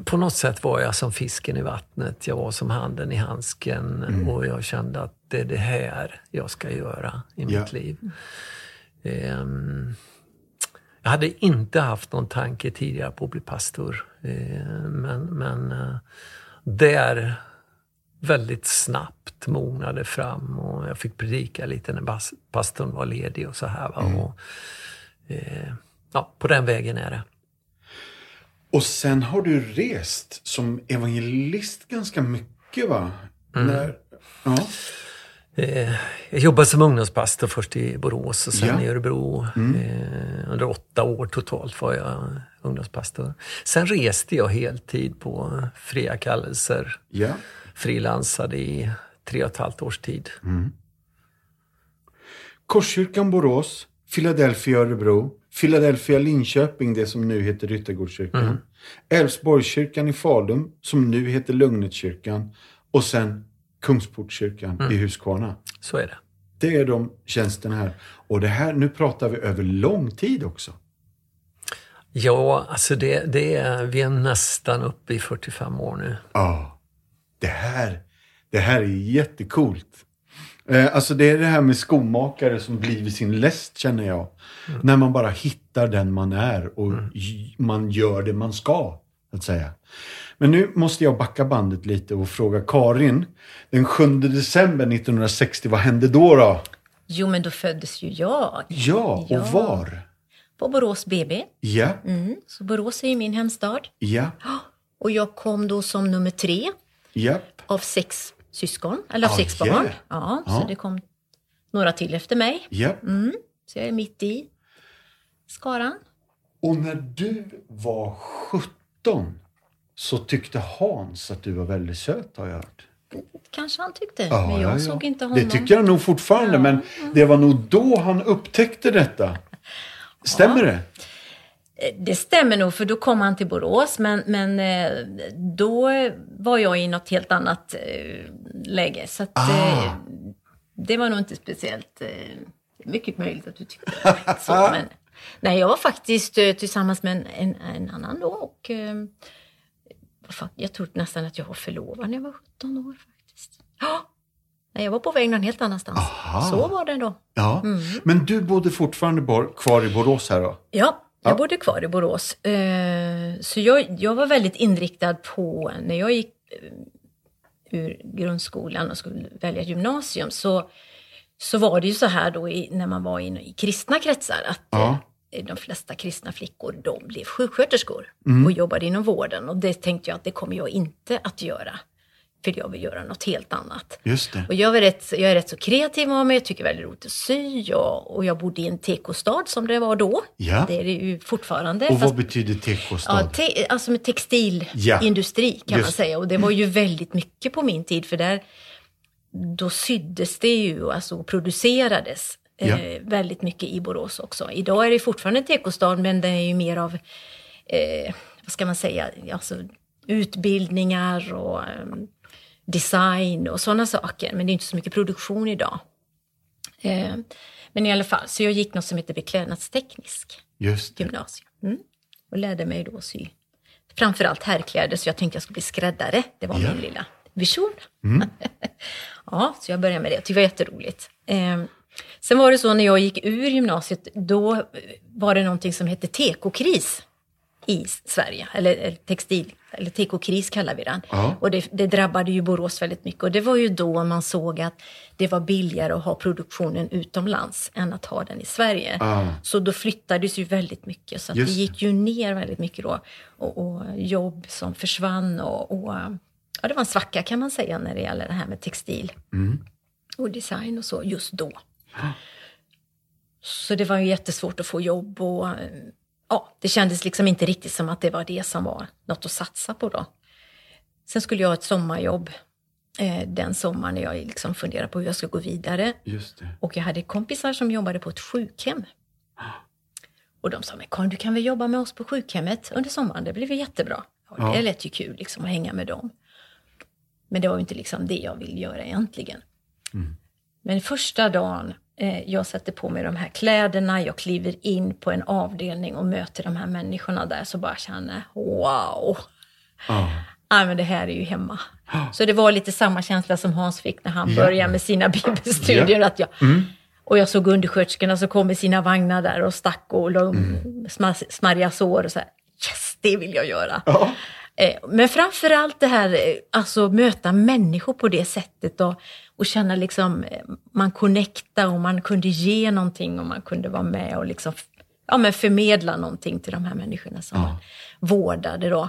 på något sätt var jag som fisken i vattnet. Jag var som handen i handsken och jag kände att det är det här jag ska göra i
Ja.
mitt liv. Ehm, jag hade inte haft någon tanke tidigare på att bli pastor. Eh, men men eh, där väldigt snabbt mognade fram och jag fick predika lite när pastorn var ledig och så här. Va? Och, eh, ja, på den vägen är det.
Och sen har du rest som evangelist ganska mycket va? När, ja.
Eh, jag jobbade som ungdomspastor först i Borås och sen
Ja.
i Örebro. Eh, under åtta år totalt var jag ungdomspastor. Sen reste jag heltid på fria kallelser.
ja.
Frilansade i tre och ett halvt års tid.
Korskyrkan Borås, Philadelphia Örebro, Philadelphia Linköping, det som nu heter Ryttargårdskyrkan. Älvsborgskyrkan i Falun, som nu heter Lugnetkyrkan. Och sen Kungsportskyrkan i Huskvarna.
Så är det.
Det är de tjänsterna här. Och det här, nu pratar vi över lång tid också.
Ja, alltså det, det är, vi är nästan uppe i 45 år nu.
Ja, det här, det här är jättecoolt. Eh, alltså det är det här med skomakare som blir sin läst känner jag. När man bara hittar den man är och j- man gör det man ska. Att säga. Men nu måste jag backa bandet lite och fråga Karin. Den 7 december 1960, vad hände då? då?
Jo, men då föddes ju jag
Ja,
Ja.
och var?
på Borås BB.
Ja,
Mm, så Borås är ju min hemstad.
ja,
Och jag kom då som nummer tre
ja.
av sex syskon, eller
Ah,
sex
yeah.
barn. Ja,
Ja.
så det kom några till efter mig.
ja.
Så jag är mitt i skaran.
Och när du var 17 så tyckte Hans att du var väldigt söt har jag hört.
Kanske han tyckte,
Ja,
men jag
ja, ja.
såg inte honom.
Det tycker jag nog fortfarande, men det var nog då han upptäckte detta. Stämmer det?
Eh, Det stämmer nog, för då kom han till Borås, men, men eh, då var jag i något helt annat eh, läge. Så att,
Ah.
det var nog inte speciellt... Mycket möjligt att du tyckte det. så, men, nej, jag var faktiskt tillsammans med en, en, en annan då och jag tror nästan att jag var förlovad när jag var 17 år faktiskt. Ja, nej, jag var på väg någon helt annanstans.
Aha.
Så var det då.
Ja.
Mm.
Men du bodde fortfarande kvar i Borås här då?
Ja, jag
Ja.
bodde kvar i Borås. Eh, så jag, jag var väldigt inriktad på, när jag gick eh, ur grundskolan och skulle välja gymnasium, så, så var det ju så här då i, när man var i, i kristna kretsar, att
Ja.
de flesta kristna flickor, de blev sjuksköterskor
Mm.
och jobbade inom vården. Och det tänkte jag att det kommer jag inte att göra. För jag vill göra något helt annat.
Just det.
Och jag är, rätt, jag är rätt så kreativ av mig, jag tycker väldigt roligt att sy och, och jag bodde i en tekostad som det var då.
Ja.
Det är det ju fortfarande.
Och
fast-
vad betyder tekostad?
Ja, te, alltså med textilindustri kan man
Just.
säga. Och det var ju väldigt mycket på min tid för där då syddes det ju alltså, och producerades
Ja.
eh, väldigt mycket i Borås också. Idag är det fortfarande en tekostad men det är ju mer av, eh, vad ska man säga, alltså, utbildningar och eh, design och sådana saker. Men det är inte så mycket produktion idag. Eh, men i alla fall, så jag gick något som heter beklädnadsteknisk
Just det.
gymnasium. Mm. Och lärde mig då sy framförallt herrkläder, så jag tänkte jag skulle bli skräddare. Det var
Ja.
min lilla vision. ja, så jag började med det. Det var jätteroligt. Eh, sen var det så när jag gick ur gymnasiet, då var det någonting som hette tekokris i Sverige, eller, textil, eller tekokris kallar vi den.
Ja.
Och det, det drabbade ju Borås väldigt mycket. Och det var ju då man såg att det var billigare att ha produktionen utomlands än att ha den i Sverige.
Ah.
Så då flyttades ju väldigt mycket. Så det gick ju ner väldigt mycket då. Och, och jobb som försvann och, och ja, det var en svacka kan man säga när det gäller det här med textil
Mm.
och design och så just då. Så det var ju jättesvårt att få jobb och ja, det kändes liksom inte riktigt som att det var det som var något att satsa på då. Sen skulle jag ha ett sommarjobb eh, den sommaren när jag liksom funderade på hur jag skulle gå vidare.
Just det.
Och jag hade kompisar som jobbade på ett sjukhem. Och de sa, men Karin, du kan väl jobba med oss på sjukhemmet under sommaren, det blir väl jättebra. Ja,
Ja.
Det lät ju kul liksom, att hänga med dem. Men det var ju inte liksom det jag ville göra egentligen. Men första dagen jag sätter på mig de här kläderna, jag kliver in på en avdelning och möter de här människorna där, så bara känner wow!
Ja.
Nej, men det här är ju hemma. Så det var lite samma känsla som Hans fick när han
Ja.
började med sina bibelstudier. Att jag, Och jag såg undersköterskorna som kom med sina vagnar där och stack och la sma- smarriga sår och så här. Yes, det vill jag göra. Eh, Men framför allt det här, eh, alltså möta människor på det sättet och, och känna liksom, eh, man connecta och man kunde ge någonting och man kunde vara med och liksom, ja men förmedla någonting till de här människorna som man vårdade då.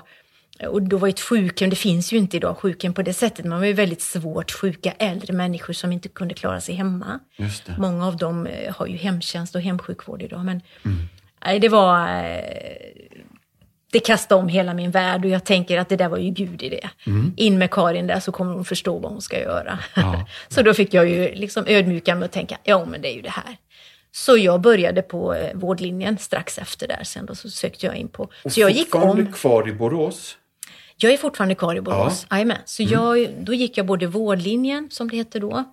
Och då var ju ett sjukhem, det finns ju inte idag sjukhem på det sättet, man var ju väldigt svårt sjuka äldre människor som inte kunde klara sig hemma. Många av dem eh, har ju hemtjänst och hemsjukvård idag. Men nej, det var... Det kastade om hela min värld och jag tänker att det där var ju Gud i det. In med Karin där så kommer hon förstå vad hon ska göra.
Ja.
så då fick jag ju liksom ödmjuka mig och tänka, ja men det är ju det här. Så jag började på eh, vårdlinjen strax efter där sen då så sökte jag in på... Så jag gick om...
kvar i Borås?
Jag är fortfarande kvar i Borås. Jajamän. Så jag, då gick jag både vårdlinjen, som det hette då,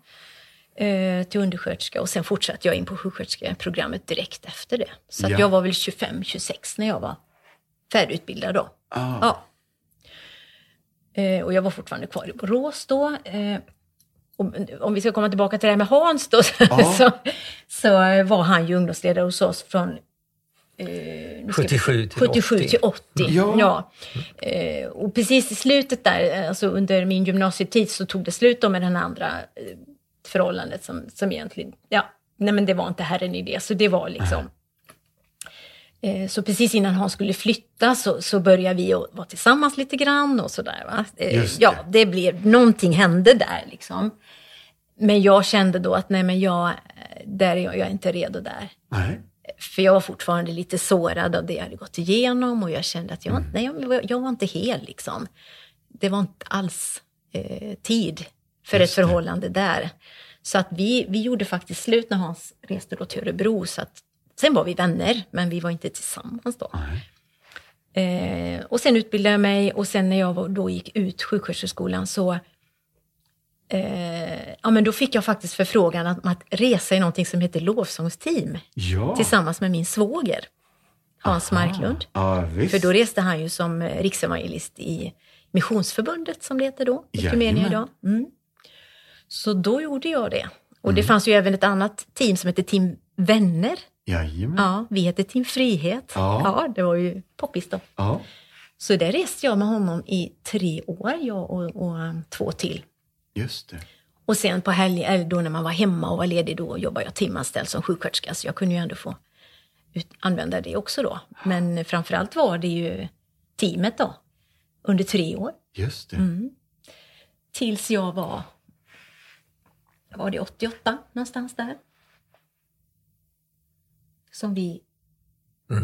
eh, till undersköterska och sen fortsatte jag in på sjuksköterskeprogrammet direkt efter det. Så
Ja.
jag var väl 25-26 när jag var färdigutbildad då.
Ah.
Ja. Eh, och jag var fortfarande kvar i Borås då. Eh, om, om vi ska komma tillbaka till det här med Hans då,
Ja.
så, så var han ju ungdomsledare hos oss från eh, nu ska vi-
77 till
77
80.
till 80.
Ja.
Ja. Eh, och precis i slutet där, eh, alltså under min gymnasietid, så tog det slut då med den andra eh, förhållandet som, som egentligen, ja, nej men det var inte herren i det, så det var liksom Eh, Så precis innan han skulle flytta så, så började vi att vara tillsammans lite grann och sådär. Va? Eh,
det.
Ja, det blev, någonting hände där liksom. Men jag kände då att nej men jag, eh, där är jag, jag är inte redo där.
Nej.
För jag var fortfarande lite sårad av det jag hade gått igenom och jag kände att jag, nej, jag, var- jag var inte hel liksom. Det var inte alls eh, tid för
Just
ett
det.
förhållande där. Så att vi, vi gjorde faktiskt slut när Hans reste då till Örebro. Så att, sen var vi vänner, men vi var inte tillsammans då. Eh, och sen utbildade jag mig och sen när jag då gick ut sjuksköterskeskolan så eh, ja, men då fick jag faktiskt förfrågan att, att resa i någonting som heter lovsångsteam
Ja.
tillsammans med min svåger, Hans Marklund.
Ja.
För då reste han ju som eh, riksevangelist i Missionsförbundet, som det heter då, Ekumenia idag. Mm. Så då gjorde jag det. Och det fanns ju även ett annat team som hette Team Vänner.
Jajamän.
Ja, vi hette Team Frihet.
Ja.
ja det var ju poppis då.
Ja.
Så där reste jag med honom i tre år, jag och, och två till.
Just det.
Och sen på helgen, eller då när man var hemma och var ledig, då jobbade jag timanställd som sjuksköterska. Så jag kunde ju ändå få ut- använda det också då. Men framförallt var det ju teamet då, under tre år.
Just det.
Mm. Tills jag var, var det 88 någonstans där? Som vi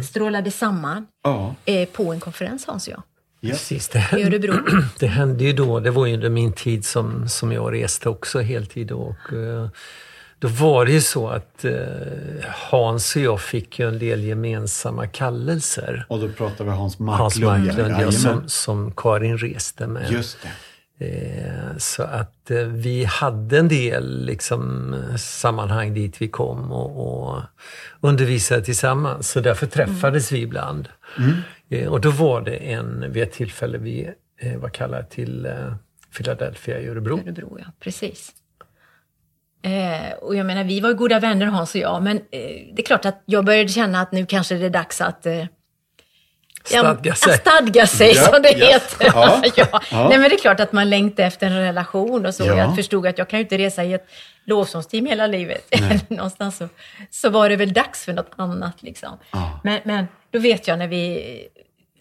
strålade samman
Ja.
eh, på en konferens Hans och jag,
ja.
Precis, det
i
hände,
Örebro.
det hände ju då, det var ju under min tid som, som jag reste också heltid. Och, eh, då var det ju så att eh, Hans och jag fick ju en del gemensamma kallelser.
Och då pratar vi Hans Marklund.
Hans Marklund, ja, som, som Karin reste med.
Just det.
Eh, Så att eh, vi hade en del liksom, sammanhang dit vi kom och, och undervisade tillsammans. Så därför träffades vi ibland. Eh, Och då var det en, vid ett tillfälle vi var kallade till Philadelphia i Örebro.
Örebro, ja. Precis. Eh, och jag menar, vi var goda vänner Hans och jag, men eh, det är klart att jag började känna att nu kanske det är dags att eh,
Stadga sig.
Ja, stadga sig,
Ja,
som det
ja.
heter.
Ja.
Nej, men det är klart att man längtar efter en relation och så.
Ja.
Jag förstod att jag kan ju inte resa i ett lovsångsteam hela livet. Någonstans så, så var det väl dags för något annat. Liksom. Men, men då vet jag när vi,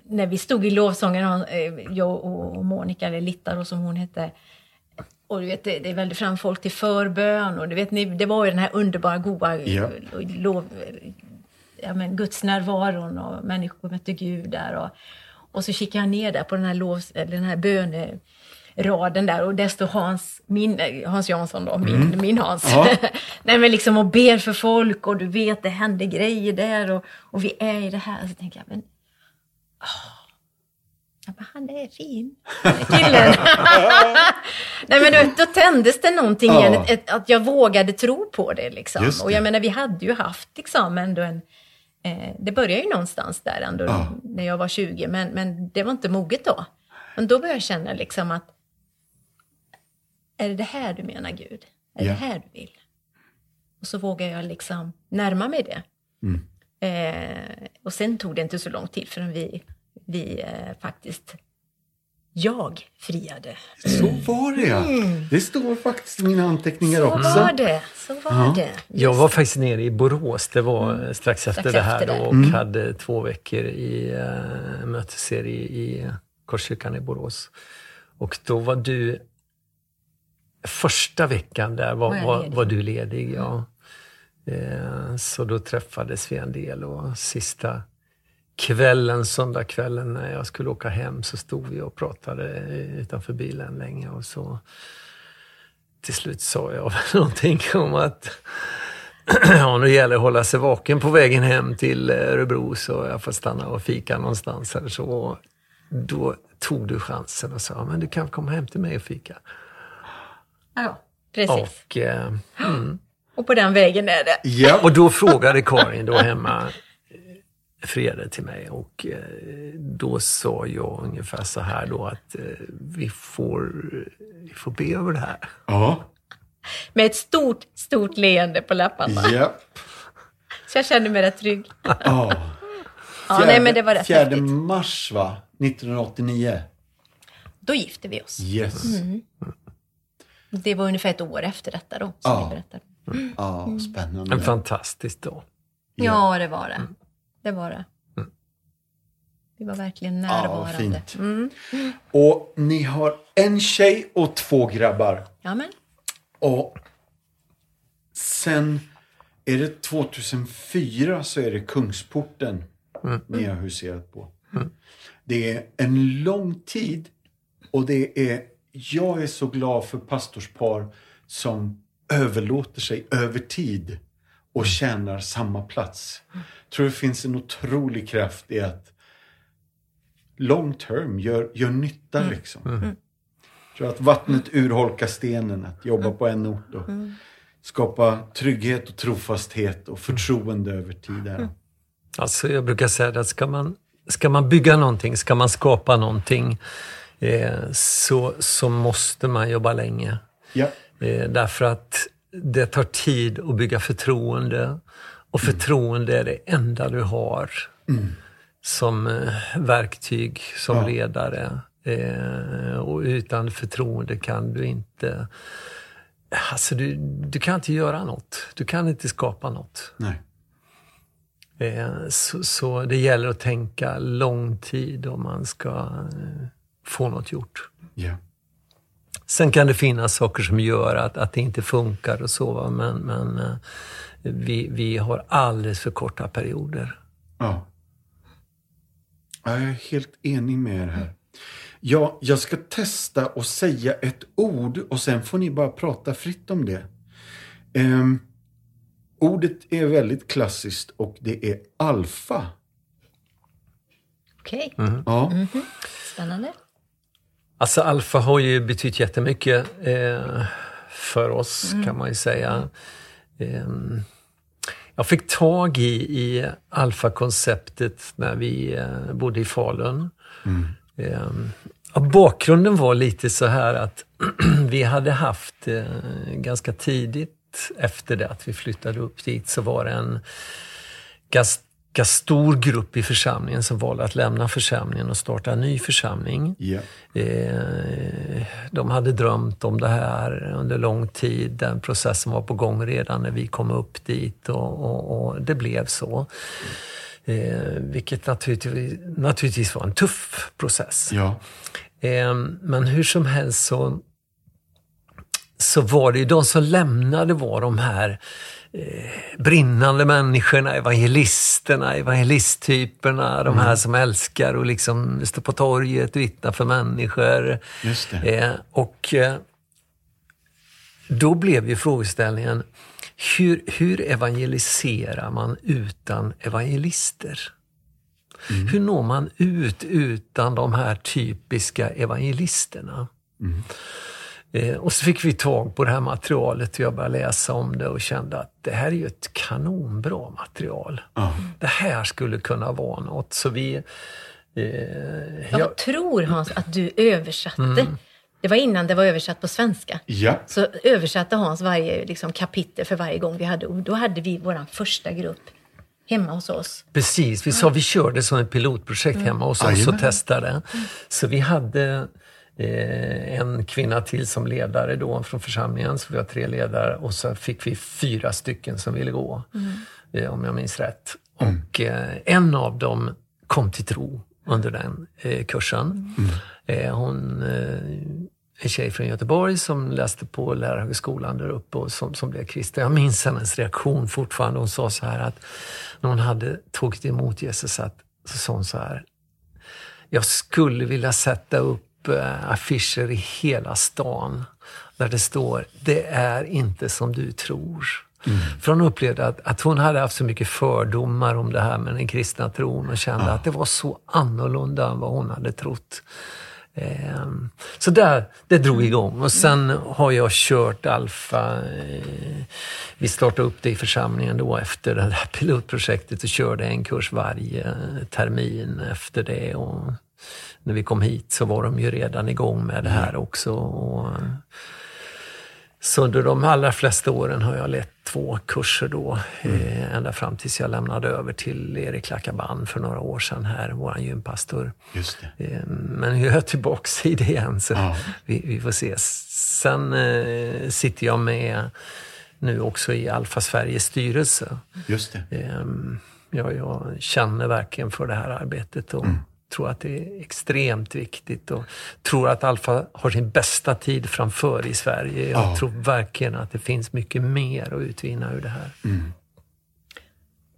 när vi stod i lovsången, eh, jag och Monica, eller Litta då, som hon hette, och du vet, det, det välde fram folk till förbön och du vet, det var ju den här underbara, goa
Ja.
lov, ja, men Guds närvaron och människor mötte Gud där. Och, och så kikade jag ner där på den här, lov, eller den här böneraden där och där står Hans, min, Hans Jansson då, min, min Hans.
Ja.
Nej men liksom och ber för folk och du vet det händer grejer där och, och vi är i det här. Så tänker jag, men Ja, men han är fin, killen. Nej, men då, då tändes det någonting
Ja.
igen, ett, ett, att jag vågade tro på det. Liksom.
Det.
Och jag menar, vi hade ju haft liksom ändå en... Eh, det började ju någonstans där ändå,
Ja.
när jag var 20, men, men det var inte moget då. Men då började jag känna liksom att, är det det här du menar Gud? Är det
Ja.
det här du vill? Och så vågade jag liksom närma mig det.
Mm.
Eh, och sen tog det inte så lång tid förrän vi, vi eh, faktiskt, jag friade.
Så var det ja. Det står faktiskt i mina anteckningar
Mm. Så
också.
var det, så var det.
Jag var faktiskt nere i Borås, det var eh, strax efter
Strax
det här
efter
då,
det.
och
Mm.
hade två veckor i uh, mötesserie i Korskyrkan i Borås. Och då var du, första veckan där var,
Var
var.
Mm.
du ledig. Ja. Eh, så då träffades vi en del och sista kvällen, söndagskvällen när jag skulle åka hem så stod vi och pratade utanför bilen länge och så till slut sa jag någonting om att ja, nu gäller det att hålla sig vaken på vägen hem till Örebro så jag får stanna och fika någonstans eller så. Och Då tog du chansen och sa, men du kan komma hem till mig och fika.
Ja, precis.
Och, eh, mm.
Och på den vägen är det.
Ja.
och då frågade Karin då hemma Frede till mig och eh, då sa jag ungefär så här då att eh, vi får, vi får be över det här.
Ja.
Med ett stort, stort leende på läpparna.
ja.
Så jag kände mig rätt trygg.
ja.
Ja, nej, men det var rätt
4
häftigt.
mars va? 1989.
Då gifte vi oss.
Yes.
Det var ungefär ett år efter detta då, som
Ja.
vi berättade.
Ja, spännande.
En fantastisk dag.
Ja, det var det. Det var det. Vi var verkligen
Ja,
närvarande.
fint.
Mm.
Och ni har en tjej och två grabbar.
Ja, men.
Och sen är det 2004 så är det Kungsporten ni har huserat på. Det är en lång tid och det är, jag är så glad för pastorspar som överlåter sig över tid och tjänar samma plats. Tror det finns en otrolig kraft i att long term gör, gör nytta liksom. tror att vattnet urholkar stenen, att jobba på en ort och skapa trygghet och trofasthet och förtroende över tid. Där.
Alltså jag brukar säga att ska man, ska man bygga någonting, ska man skapa någonting, eh, så, så måste man jobba länge.
Ja.
Eh, därför att det tar tid att bygga förtroende. Och förtroende är det enda du har som eh, verktyg, som
Ja.
ledare. Eh, och utan förtroende kan du inte... Alltså du, du kan inte göra något. Du kan inte skapa något.
Nej.
Eh, så, så, det gäller att tänka lång tid om man ska eh, få något gjort.
Ja.
Sen kan det finnas saker som gör att, att det inte funkar och så, men, men eh, vi, vi har alldeles för korta perioder.
Ja. Jag är helt enig med er här. Ja, jag ska testa att säga ett ord och sen får ni bara prata fritt om det. Ehm, ordet är väldigt klassiskt och det är alfa.
Okej,
Ja,
spännande.
Alltså alfa har ju betytt jättemycket eh, för oss kan man ju säga. Eh, jag fick tag i, i alfa-konceptet när vi eh, bodde i Falun. Eh, ja, bakgrunden var lite så här att vi hade haft eh, ganska tidigt efter det att vi flyttade upp dit så var det en ganska stor grupp i församlingen som valde att lämna församlingen och starta en ny församling. Eh, De hade drömt om det här under lång tid. Den processen var på gång redan när vi kom upp dit och, och, och det blev så. Eh, vilket naturligtvis, naturligtvis var en tuff process.
ja.
Eh, Men hur som helst så, så var det ju de som lämnade var de här brinnande människorna, evangelisterna, evangelisttyperna, de här som älskar och liksom stå på torget och vittna för människor.
Just.
Eh, och eh, då blev ju frågeställningen, hur, hur evangeliserar man utan evangelister? Hur når man ut utan de här typiska evangelisterna? Eh, och så fick vi tag på det här materialet och jag började läsa om det och kände att det här är ju ett kanonbra material. Det här skulle kunna vara något. Så vi... Eh,
Jag
jag,
tror Hans att du översatte. Det var innan det var översatt på svenska.
Ja.
Så översatte Hans varje liksom, kapitel för varje gång vi hade ord. Då hade vi vår första grupp hemma hos oss.
Precis, vi sa vi körde som ett pilotprojekt hemma hos oss och testade. Så vi hade eh, en kvinna till som ledare då från församlingen, så vi var tre ledare och så fick vi fyra stycken som ville gå, eh, om jag minns rätt. Och eh, en av dem kom till tro under den eh, kursen. Eh, hon eh, en tjej från Göteborg som läste på lärarhögskolan där uppe och som, som blev kristen. Jag minns hennes reaktion fortfarande. Hon sa så här att när hon hade tagit emot Jesus att, så sa hon så här. Jag skulle vilja sätta upp eh, affischer i hela stan där det står Det är inte som du tror. För hon upplevde att, att hon hade haft så mycket fördomar om det här med den kristna tron och kände att det var så annorlunda än vad hon hade trott. Ehm, Så där, det drog igång. Och sen har jag kört Alfa. eh, Vi startade upp det i församlingen då efter det här pilotprojektet och körde en kurs varje termin efter det. Och när vi kom hit så var de ju redan igång med det här också. Och så under de allra flesta åren har jag lett två kurser då, eh, ända fram tills jag lämnade över till Erik Lackaban för några år sedan här, vår gympastor.
Just det.
Eh, Men nu är jag tillbaka i det igen, så
Ja.
vi, vi får se. Sen eh, sitter jag med nu också i Alfa Sveriges styrelse.
Just det.
Ehm, Jag, jag känner verkligen för det här arbetet och tror att det är extremt viktigt och tror att Alfa har sin bästa tid framför i Sverige. Jag
Ja.
tror verkligen att det finns mycket mer att utvinna ur det här.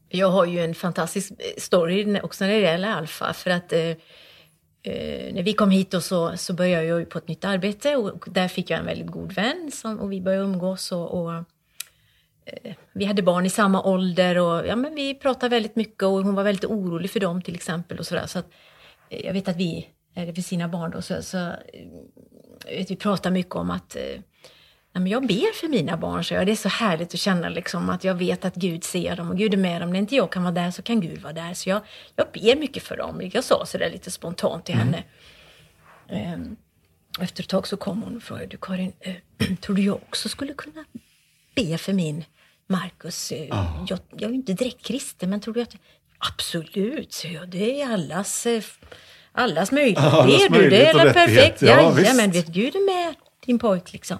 Jag har ju en fantastisk story också när det gäller Alfa. För att eh, eh, när vi kom hit och så, så började jag ju på ett nytt arbete och där fick jag en väldigt god vän som, och vi började umgås. Och, och, eh, vi hade barn i samma ålder och ja, men vi pratade väldigt mycket och hon var väldigt orolig för dem till exempel. och så, där. så att, eh, Jag vet att vi, eller för sina barn då, så, så eh, vet, vi pratar mycket om att eh, Nej, men jag ber för mina barn, så jag. Det är så härligt att känna liksom, att jag vet att Gud ser dem och Gud är med dem. När inte jag kan vara där så kan Gud vara där. Så jag, jag ber mycket för dem. Jag sa sådär lite spontant till henne. Ehm, efter ett tag så kom hon och frågade, du Karin, eh, tror du jag också skulle kunna be för min Markus? Eh, jag, jag är ju inte direkt kristen, men tror du att... Absolut, så jag. Det är allas, eh, allas möjlighet.
Allas
du, det
möjlighet
är perfekt.
Ja,
Ja, men vet Gud är med din pojk liksom.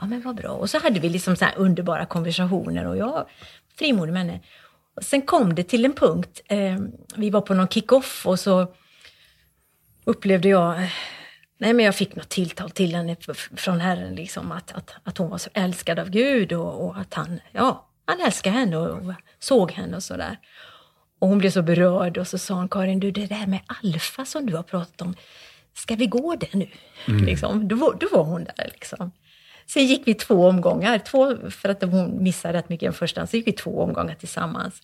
Ja, men vad bra. Och så hade vi liksom så här underbara konversationer och jag frimodig med henne. Och sen kom det till en punkt, eh, vi var på någon kick-off och så upplevde jag, eh, nej men jag fick något tilltal till henne från Herren, liksom, att, att, att hon var så älskad av Gud och, och att han, ja, han älskade henne och, och såg henne och sådär. Och hon blev så berörd och så sa hon, Karin, du det där med alfa som du har pratat om, ska vi gå det nu? Mm. Liksom. Då, var, då var hon där liksom. Sen gick vi två omgångar, två, för att hon missade rätt mycket den första, så gick vi två omgångar tillsammans.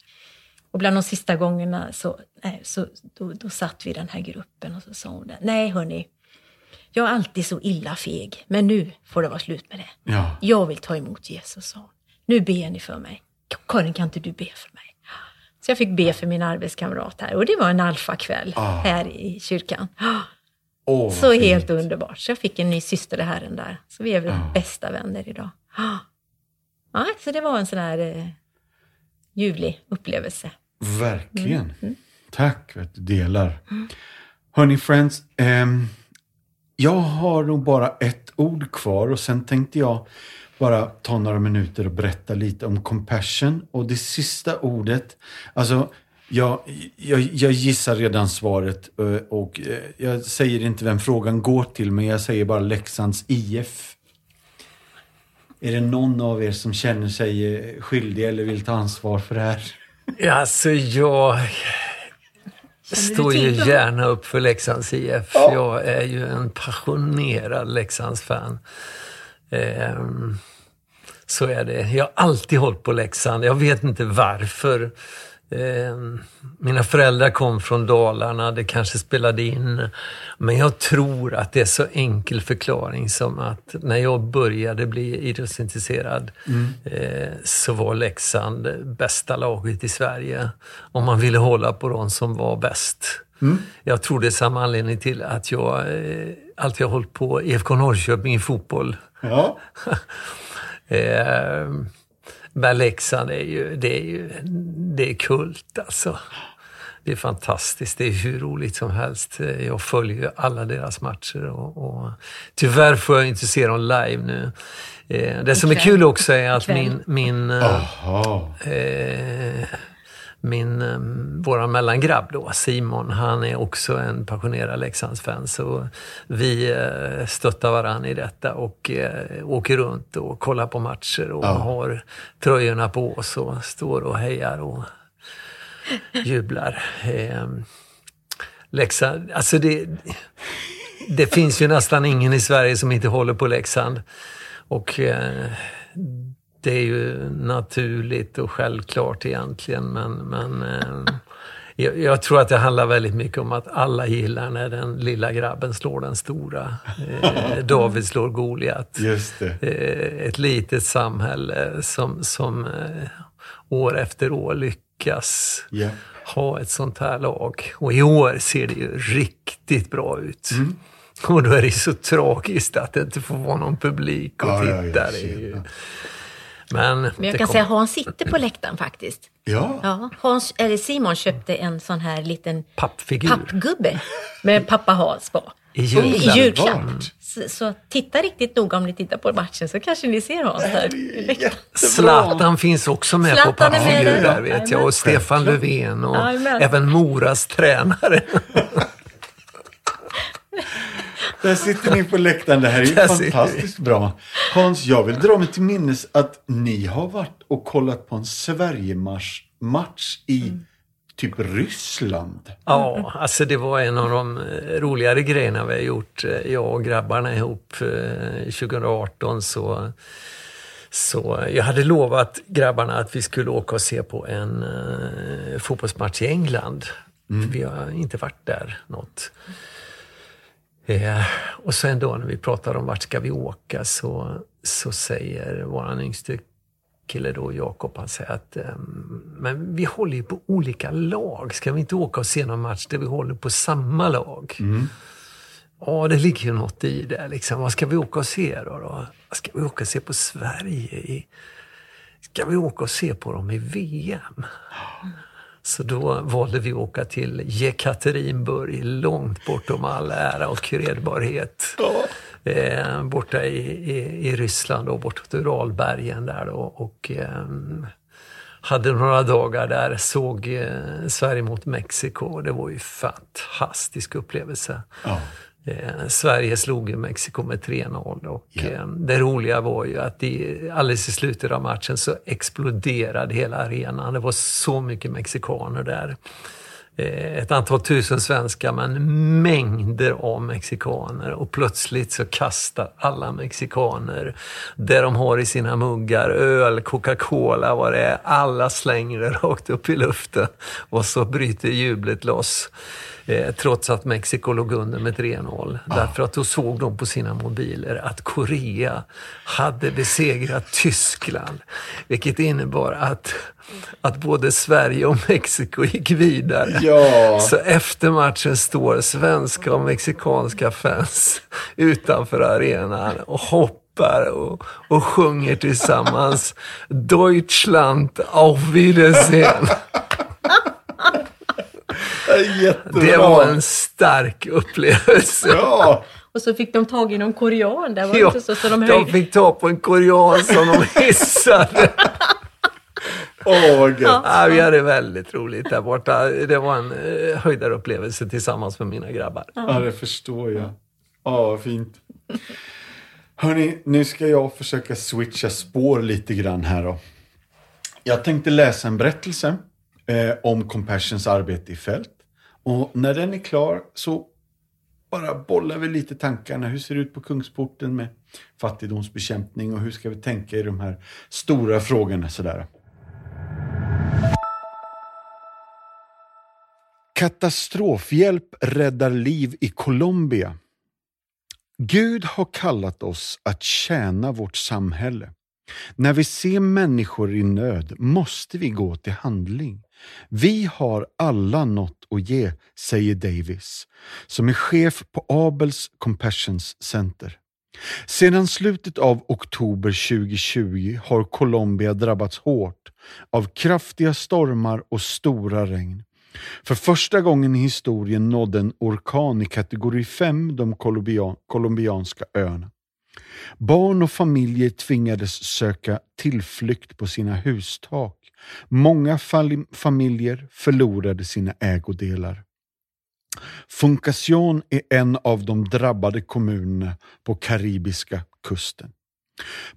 Och bland de sista gångerna så, nej, så då, då satt vi i den här gruppen och så sa hon, nej hörni, jag är alltid så illa feg, men nu får det vara slut med det. Ja. Jag vill ta emot Jesus, sa hon. Nu ber ni för mig. Karin, kan inte du be för mig? Så jag fick be för min arbetskamrat här och det var en alfakväll ah. här i kyrkan. Oh, så fint. helt underbart. Så jag fick en ny syster i Herren där. Så vi är väl ah. bästa vänner idag. Ja, så det var en sån här eh, ljuvlig upplevelse.
Verkligen. Mm. Mm. Tack för att du delar. Mm. Hörni friends, eh, jag har nog bara ett ord kvar och sen tänkte jag bara ta några minuter och berätta lite om compassion. Och det sista ordet, alltså jag, jag, jag gissar redan svaret eh, och eh, jag säger inte vem frågan går till, men jag säger bara Leksands IF. Är det någon av er som känner sig eh, skyldig eller vill ta ansvar för det här?
Alltså, jag står ju gärna upp för Leksands IF. Ja. Jag är ju en passionerad Leksands-fan. Um, så är det. Jag har alltid hållit på Leksand. Jag vet inte varför. Eh, mina föräldrar kom från Dalarna, det kanske spelade in. Men jag tror att det är så enkel förklaring som att när jag började bli idrottsintresserad mm. eh, så var Leksand bästa laget i Sverige. Om man ville hålla på de som var bäst. Mm. Jag tror det är samma anledning till att jag eh, alltid har hållit på IFK Norrköping i fotboll. Ja. Eh, men Leksand är ju, det är ju, det är kult alltså. Det är fantastiskt. Det är hur roligt som helst. Jag följer alla deras matcher och, och tyvärr får jag inte se dem live nu. Eh, det som är kul också är att min, min eh, min, eh, våran mellangrabb då, Simon, han är också en passionerad Leksandsfan. Så vi eh, stöttar varandra i detta och eh, åker runt och kollar på matcher och ja. har tröjorna på oss och står och hejar och jublar. Leksand, alltså det, det finns ju nästan ingen i Sverige som inte håller på Leksand. Och det är ju naturligt och självklart egentligen, men, men eh, jag, jag, tror att det handlar väldigt mycket om att alla gillar när den lilla grabben slår den stora. Eh, David slår Goliat. Eh, ett litet samhälle som, som eh, år efter år lyckas yeah. ha ett sånt här lag. Och i år ser det ju riktigt bra ut. Mm. Och då är det så tragiskt att det inte får vara någon publik och tittare. Ja, ja,
men, Men jag kan kom... säga Hans sitter på läktaren faktiskt. Ja. ja Hans, eller Simon köpte en sån här liten
Pappfigur.
pappgubbe med pappa Hans på.
I julklapp.
Så, så, titta riktigt noga om ni tittar på matchen så kanske ni ser Hans där.
Zlatan finns också med Zlatan på pappfigur där vet jag. Och Stefan Löfven och även Moras tränare.
Där sitter ni på läktaren. Det här är ju fantastiskt bra. Hans, jag vill dra mig till minnes att ni har varit och kollat på en Sverigematch i mm. typ Ryssland.
Ja, alltså det var en av de eh, roligare grejerna vi har gjort. Eh, jag och grabbarna ihop 2018 eh, så så jag hade lovat grabbarna att vi skulle åka och se på en uh, fotbollsmatch i England. Mm. Vi har inte varit där något. Eh, och sen då när vi pratar om vart ska vi åka så, så säger vår yngste kille då, Jakob, han säger att eh, men vi håller ju på olika lag. Ska vi inte åka och se någon match där vi håller på samma lag? Mm. Ja, det ligger ju något i det. Liksom. Vad ska vi åka och se då? då? Ska vi åka och se på Sverige? I... Ska vi åka och se på dem i VM? Så då valde vi att åka till Jekaterinburg, långt bortom all ära och kredbarhet. Ja. Eh, borta i, i, i Ryssland och bortåt Uralbergen där då. Och, eh, hade några dagar där, såg eh, Sverige mot Mexiko. Det var ju fantastisk upplevelse.
Ja.
Eh, Sverige slog ju Mexiko med 3-0 och
Ja.
eh, det roliga var ju att i, alldeles i slutet av matchen så exploderade hela arenan. Det var så mycket mexikaner där. Eh, ett antal tusen svenskar men mängder av mexikaner och plötsligt så kastar alla mexikaner det de har i sina muggar, öl, Coca-Cola, vad det är. Alla slänger det rakt upp i luften och så bryter jublet loss. Eh, trots att Mexiko låg under med 3-0. Därför att då såg de på sina mobiler att Korea hade besegrat Tyskland. Vilket innebar att, att både Sverige och Mexiko gick vidare.
Ja.
Så efter matchen står svenska och mexikanska fans utanför arenan och hoppar och, och sjunger tillsammans Deutschland auf Wiedersehen.
Jättebra.
Det var en stark upplevelse.
Ja.
Och så fick de tag i någon korean där, var
Ja,
inte så? så de
de
höjde.
fick ta på en korean som de hissade.
Åh, vad gött.
Ja, vi hade väldigt roligt där borta. Det var en eh, höjdarupplevelse tillsammans med mina grabbar.
Ja, det förstår jag. Ja, vad fint. Hörni, nu ska jag försöka switcha spår lite grann här då. Jag tänkte läsa en berättelse eh, om Compassions arbete i fält. Och när den är klar så bara bollar vi lite tankarna. Hur ser det ut på Kungsporten med fattigdomsbekämpning och hur ska vi tänka i de här stora frågorna sådär. Katastrofhjälp räddar liv i Colombia. Gud har kallat oss att tjäna vårt samhälle. När vi ser människor i nöd måste vi gå till handling. Vi har alla något att ge, säger Davis, som är chef på Abels Compassions Center. Sedan slutet av oktober 2020 har Colombia drabbats hårt av kraftiga stormar och stora regn. För första gången i historien nådde en orkan i kategori 5 de colombianska öarna. Barn och familjer tvingades söka tillflykt på sina hustak. Många familjer förlorade sina ägodelar. Funcación är en av de drabbade kommunerna på karibiska kusten.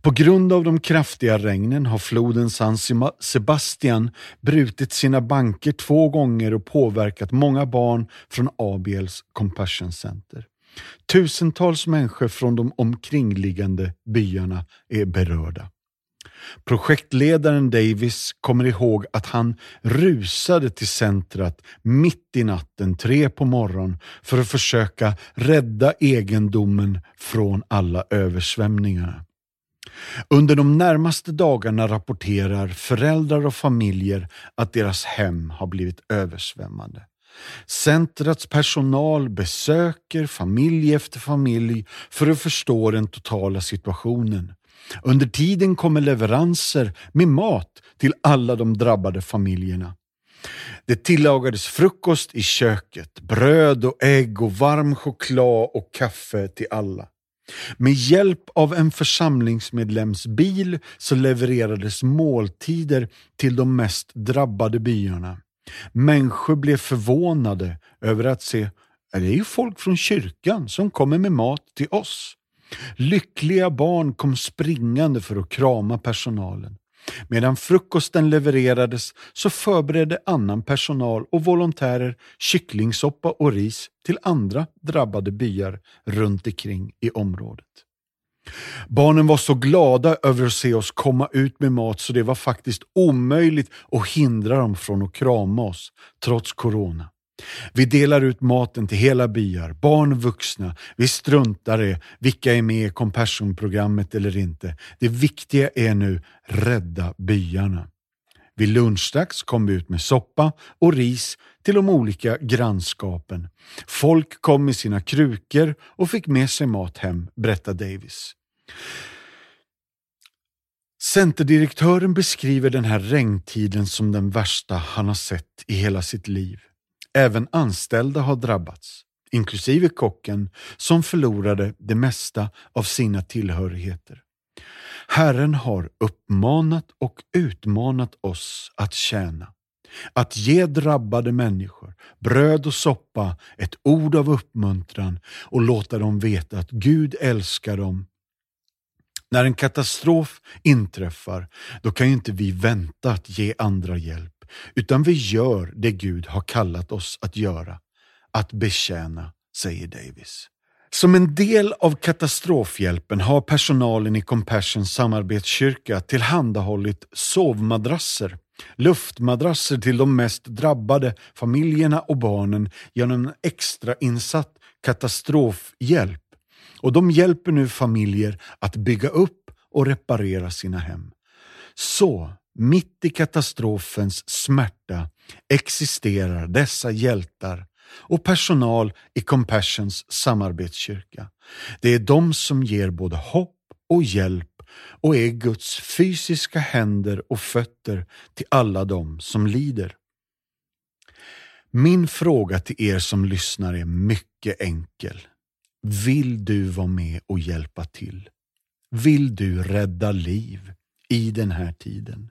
På grund av de kraftiga regnen har floden San Sebastian brutit sina banker två gånger och påverkat många barn från ABLs Compassion Center. Tusentals människor från de omkringliggande byarna är berörda. Projektledaren Davis kommer ihåg att han rusade till centret mitt i natten, tre på morgonen, för att försöka rädda egendomen från alla översvämningarna. Under de närmaste dagarna rapporterar föräldrar och familjer att deras hem har blivit översvämmade. Centrets personal besöker familj efter familj för att förstå den totala situationen. Under tiden kommer leveranser med mat till alla de drabbade familjerna. Det tillagades frukost i köket, bröd och ägg och varm choklad och kaffe till alla. Med hjälp av en församlingsmedlems bil så levererades måltider till de mest drabbade byarna. Människor blev förvånade över att se att det är ju folk från kyrkan som kommer med mat till oss. Lyckliga barn kom springande för att krama personalen. Medan frukosten levererades så förberedde annan personal och volontärer kycklingsoppa och ris till andra drabbade byar runt omkring i området. Barnen var så glada över att se oss komma ut med mat så det var faktiskt omöjligt att hindra dem från att krama oss, trots corona. Vi delar ut maten till hela byar, barn och vuxna. Vi struntar i vilka är med i Compassion-programmet eller inte. Det viktiga är nu rädda byarna. Vid lunchdags kom vi ut med soppa och ris till de olika grannskapen. Folk kom med sina krukor och fick med sig mat hem, berättar Davis. Centerdirektören beskriver den här regntiden som den värsta han har sett i hela sitt liv. Även anställda har drabbats, inklusive kocken som förlorade det mesta av sina tillhörigheter. Herren har uppmanat och utmanat oss att tjäna. Att ge drabbade människor bröd och soppa, ett ord av uppmuntran och låta dem veta att Gud älskar dem. När en katastrof inträffar, då kan ju inte vi vänta att ge andra hjälp, utan vi gör det Gud har kallat oss att göra, att betjäna, säger Davis. Som en del av katastrofhjälpen har personalen i Compassions samarbetskyrka tillhandahållit sovmadrasser, luftmadrasser till de mest drabbade familjerna och barnen genom en extrainsatt katastrofhjälp. Och de hjälper nu familjer att bygga upp och reparera sina hem. Så, mitt i katastrofens smärta existerar dessa hjältar och personal i Compassions samarbetskyrka. Det är de som ger både hopp och hjälp och är Guds fysiska händer och fötter till alla de som lider. Min fråga till er som lyssnar är mycket enkel. Vill du vara med och hjälpa till? Vill du rädda liv i den här tiden?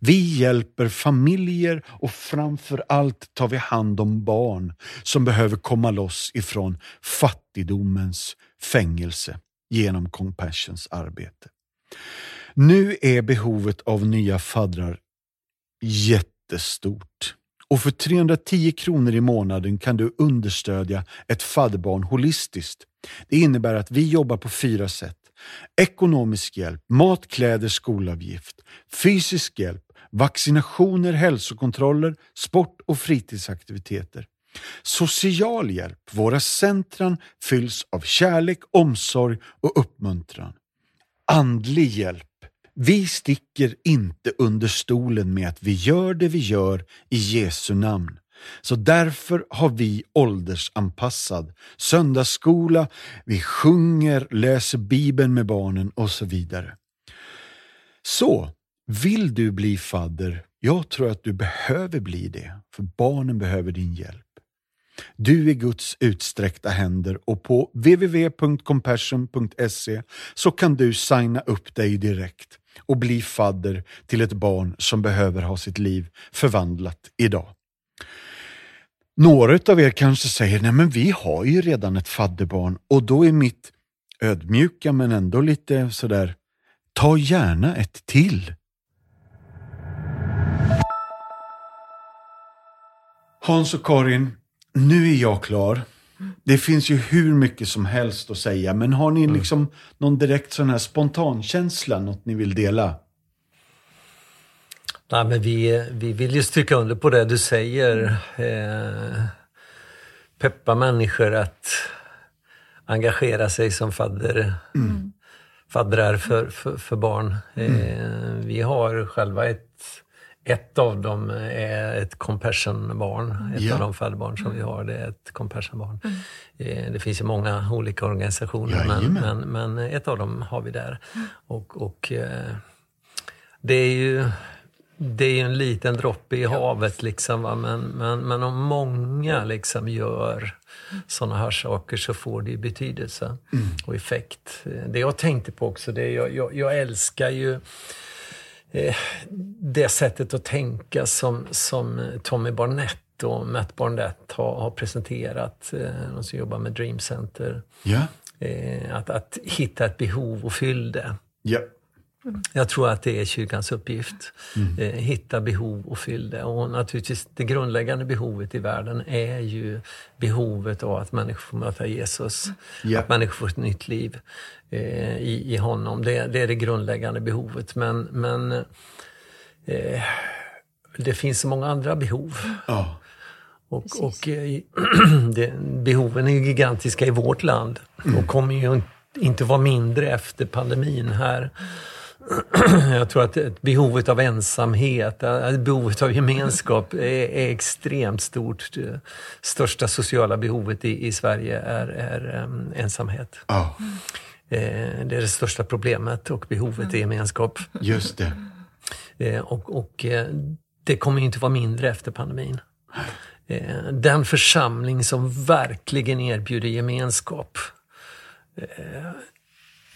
Vi hjälper familjer och framför allt tar vi hand om barn som behöver komma loss ifrån fattigdomens fängelse genom Compassions arbete. Nu är behovet av nya faddrar jättestort. Och för 310 kronor i månaden kan du understödja ett fadderbarn holistiskt. Det innebär att vi jobbar på fyra sätt. Ekonomisk hjälp, mat, kläder, skolavgift, fysisk hjälp, vaccinationer, hälsokontroller, sport och fritidsaktiviteter. Social hjälp, våra centran fylls av kärlek, omsorg och uppmuntran. Andlig hjälp, vi sticker inte under stolen med att vi gör det vi gör i Jesu namn. Så därför har vi åldersanpassad söndagsskola, vi sjunger, läser Bibeln med barnen och så vidare. Så, vill du bli fadder? Jag tror att du behöver bli det, för barnen behöver din hjälp. Du är Guds utsträckta händer och på www.compassion.se så kan du signa upp dig direkt och bli fadder till ett barn som behöver ha sitt liv förvandlat idag. Några av er kanske säger, nej men vi har ju redan ett fadderbarn och då är mitt ödmjuka men ändå lite sådär, ta gärna ett till. Hans och Karin, nu är jag klar. Det finns ju hur mycket som helst att säga, men har ni liksom någon direkt sån här spontankänsla, något ni vill dela?
Nej, men vi, vi vill ju stryka under på det du säger. Eh, peppa människor att engagera sig som fadder, mm. faddrar för, för, för barn. Eh, vi har själva ett ett av dem är ett compassion-barn. Ett ja. av de fadderbarn som vi har det är ett compassion-barn. Mm. Eh, det finns ju många olika organisationer men, men, men, ett av dem har vi där. Mm. Och, och eh, det är ju det är en liten droppe i havet liksom. Va? Men, men, men om många liksom gör sådana här saker så får det betydelse mm. och effekt. Det jag tänkte på också, det är jag, jag, jag älskar ju eh, det sättet att tänka som, som Tommy Barnett och Matt Barnett har, har presenterat, eh, de som jobbar med Dream Center.
Ja.
Eh, att, att hitta ett behov och fylla det.
Ja.
Jag tror att det är kyrkans uppgift. Mm. Eh, hitta behov och fylla det. Och naturligtvis det grundläggande behovet i världen är ju behovet av att människor får möta Jesus. Yeah. Att människor får ett nytt liv eh, i, i honom. Det, det, är det grundläggande behovet. Men, men eh, det finns så många andra behov.
Oh.
Och, och eh, det, behoven är gigantiska i vårt land mm. och kommer ju inte vara mindre efter pandemin här. Jag tror att behovet av ensamhet, behovet av gemenskap är, är extremt stort. Det största sociala behovet i, i Sverige är, är um, ensamhet.
Oh.
Eh, det är det största problemet och behovet är gemenskap.
Just det.
Eh, och, och eh, det kommer inte vara mindre efter pandemin. Eh, den församling som verkligen erbjuder gemenskap eh,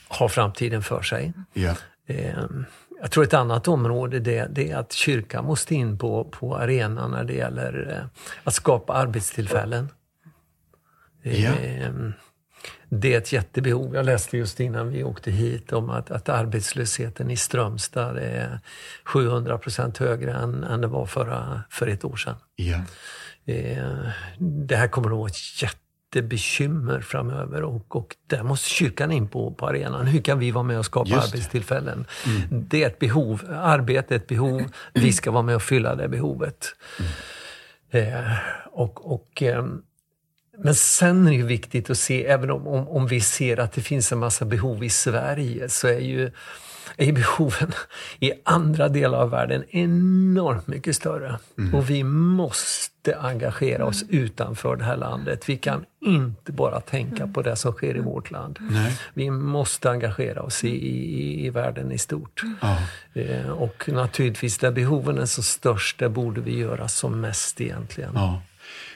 har framtiden för sig.
Ja.
Eh, jag tror ett annat område det, det, är att kyrkan måste in på, på arenan när det gäller eh, att skapa arbetstillfällen.
Ja.
Eh, det är ett jättebehov. Jag läste just innan vi åkte hit om att, att arbetslösheten i Strömstad är 700 procent högre än, än det var förra, för ett år sedan.
Ja.
Eh, det här kommer att vara ett jättebekymmer framöver och, och där måste kyrkan in på, på arenan. Hur kan vi vara med och skapa
Just det.
arbetstillfällen? Det är ett behov. Arbete är ett behov. Vi ska vara med och fylla det behovet. Eh, och, och, ehm, men sen är det ju viktigt att se, även om, om, om vi ser att det finns en massa behov i Sverige, så är ju är behoven i andra delar av världen enormt mycket större. Och vi måste engagera oss utanför det här landet. Vi kan inte bara tänka på det som sker i vårt land.
Nej.
Vi måste engagera oss i, i, i världen i stort.
Ja.
Eh, och naturligtvis, där behoven är som störst, där borde vi göra som mest egentligen.
Ja.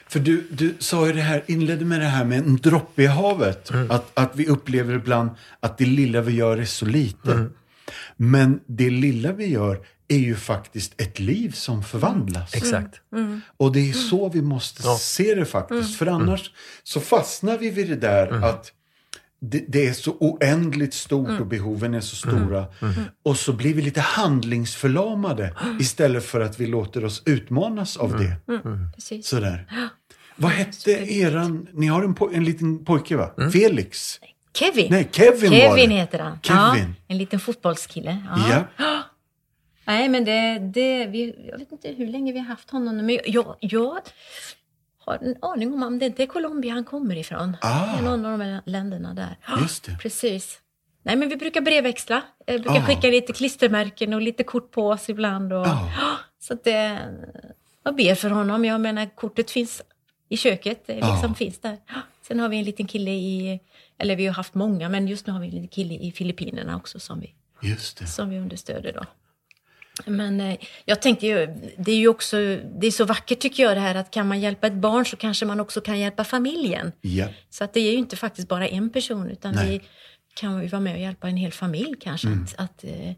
För du, du sa ju det här, inledde med det här med en droppe i havet. Att, att vi upplever ibland att det lilla vi gör är så lite. Men det lilla vi gör är ju faktiskt ett liv som förvandlas.
Exakt.
Och det är så vi måste
Ja.
se det faktiskt. För annars så fastnar vi vid det där att det, det är så oändligt stort och behoven är så stora. Och så blir vi lite handlingsförlamade istället för att vi låter oss utmanas av det.
Precis.
Sådär. Vad hette eran... Ni har en, po- en liten pojke va? Felix?
Kevin.
Nej, Kevin var
Kevin
det.
heter han.
Kevin.
Ja, en liten fotbollskille. Ja.
Ja.
Nej, men det, det vi, jag vet inte hur länge vi har haft honom. Men jag, jag har en aning om om det inte är Colombia han kommer ifrån.
Ah.
Någon av de länderna där.
Just det.
Precis. Nej, men vi brukar brevväxla. Jag brukar
Ah.
skicka lite klistermärken och lite kort på oss ibland. Och,
Ah.
Så att det, jag ber för honom. Jag menar, kortet finns i köket. Det liksom
Ah.
finns där. Sen har vi en liten kille i, eller vi har haft många, men just nu har vi en kille i Filippinerna också som vi, som vi understöder då. Men eh, jag tänkte ju, det är ju också, det är så vackert tycker jag det här att kan man hjälpa ett barn så kanske man också kan hjälpa familjen.
Ja.
Så att det är ju inte faktiskt bara en person utan
Nej.
vi kan ju vara med och hjälpa en hel familj kanske.
Mm.
Att, att, eh,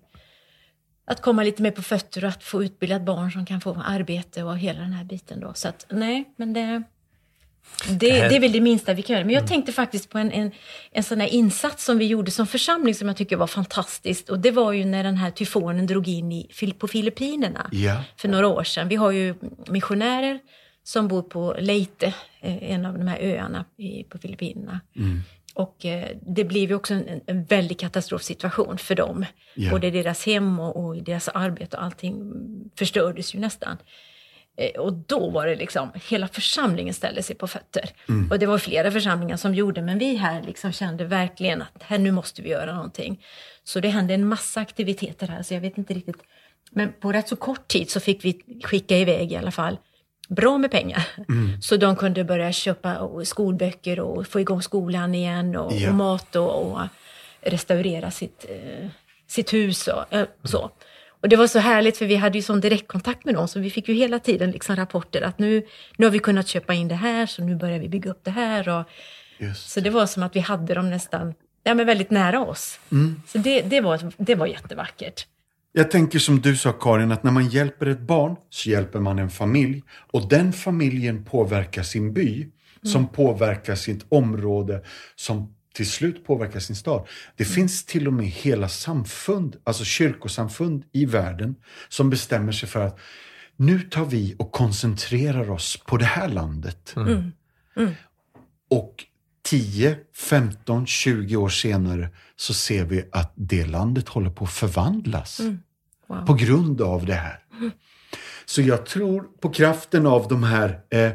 att komma lite mer på fötter och att få utbildat barn som kan få arbete och hela den här biten då. Så att nej, men det, det, det är väl det minsta vi kan göra. Men
Mm.
jag tänkte faktiskt på en, en, en sån här insats som vi gjorde som församling som jag tycker var fantastiskt. Och det var ju när den här tyfonen drog in i, på Filippinerna
Ja.
för några år sedan. Vi har ju missionärer som bor på Leyte, eh, en av de här öarna i, på Filippinerna. Och eh, det blev ju också en, en väldig katastrofsituation för dem.
Ja.
Både deras hem och, och deras arbete och allting förstördes ju nästan. Eh, Och då var det liksom, hela församlingen ställde sig på fötter. Och det var flera församlingar som gjorde, men vi här liksom kände verkligen att här nu måste vi göra någonting. Så det hände en massa aktiviteter här, så jag vet inte riktigt. Men på rätt så kort tid så fick vi skicka iväg i alla fall bra med pengar. Så de kunde börja köpa skolböcker och få igång skolan igen och,
Ja.
och mat och, och restaurera sitt, eh, sitt hus och eh, så. Och det var så härligt för vi hade ju sån direktkontakt med dem så vi fick ju hela tiden liksom rapporter att nu, nu har vi kunnat köpa in det här så nu börjar vi bygga upp det här. Och,
Just.
så det var som att vi hade dem nästan ja, men väldigt nära oss. Så det, det, var, det var jättevackert.
Jag tänker som du sa Karin, att när man hjälper ett barn så hjälper man en familj. Och den familjen påverkar sin by, som påverkar sitt område, som till slut påverkar sin stad. Det finns till och med hela samfund, alltså kyrkosamfund i världen, som bestämmer sig för att nu tar vi och koncentrerar oss på det här landet. Och 10, 15, 20 år senare så ser vi att det landet håller på att förvandlas.
Wow.
På grund av det här. Så jag tror på kraften av de här eh,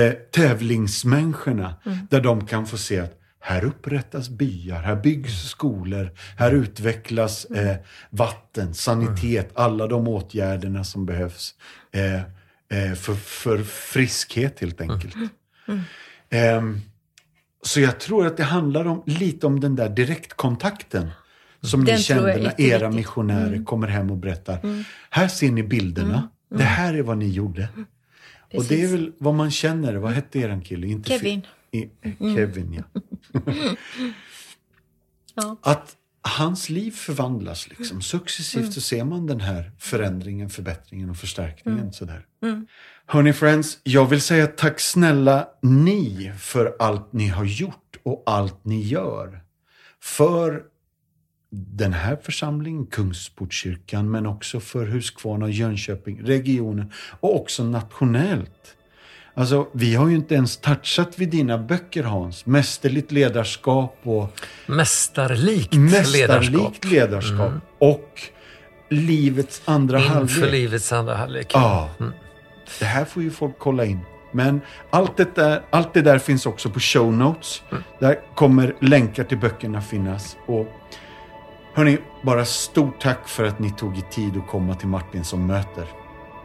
eh, tävlingsmänniskorna. Där de kan få se att här upprättas byar, här byggs skolor, här utvecklas eh, vatten, sanitet, alla de åtgärderna som behövs eh, eh, för, för friskhet helt enkelt. Ehm, så jag tror att det handlar om, lite om den där direktkontakten. Som
Den
ni kände
är
när era missionärer kommer hem och berättar. Här ser ni bilderna. Det här är vad ni gjorde. Och det är väl vad man känner. Vad hette eran kille? Inte
Kevin.
Kevin, ja.
Ja.
Att, hans liv förvandlas liksom. Successivt så ser man den här förändringen, förbättringen och förstärkningen. Sådär. Hörni friends, jag vill säga tack snälla ni för allt ni har gjort och allt ni gör. För den här församlingen, Kungsportkyrkan, men också för Huskvarna Jönköping, regionen och också nationellt. Alltså, vi har ju inte ens touchat vid dina böcker Hans. Mästerligt ledarskap och
Mästarlikt ledarskap.
mästerlikt ledarskap. Och livets andra
Inför
halvlek.
livets andra halvlek.
Ja. Det här får ju folk kolla in. Men allt det, där, allt det där finns också på show notes. Där kommer länkar till böckerna finnas. Och hörni, bara stort tack för att ni tog er tid att komma till Martin som möter.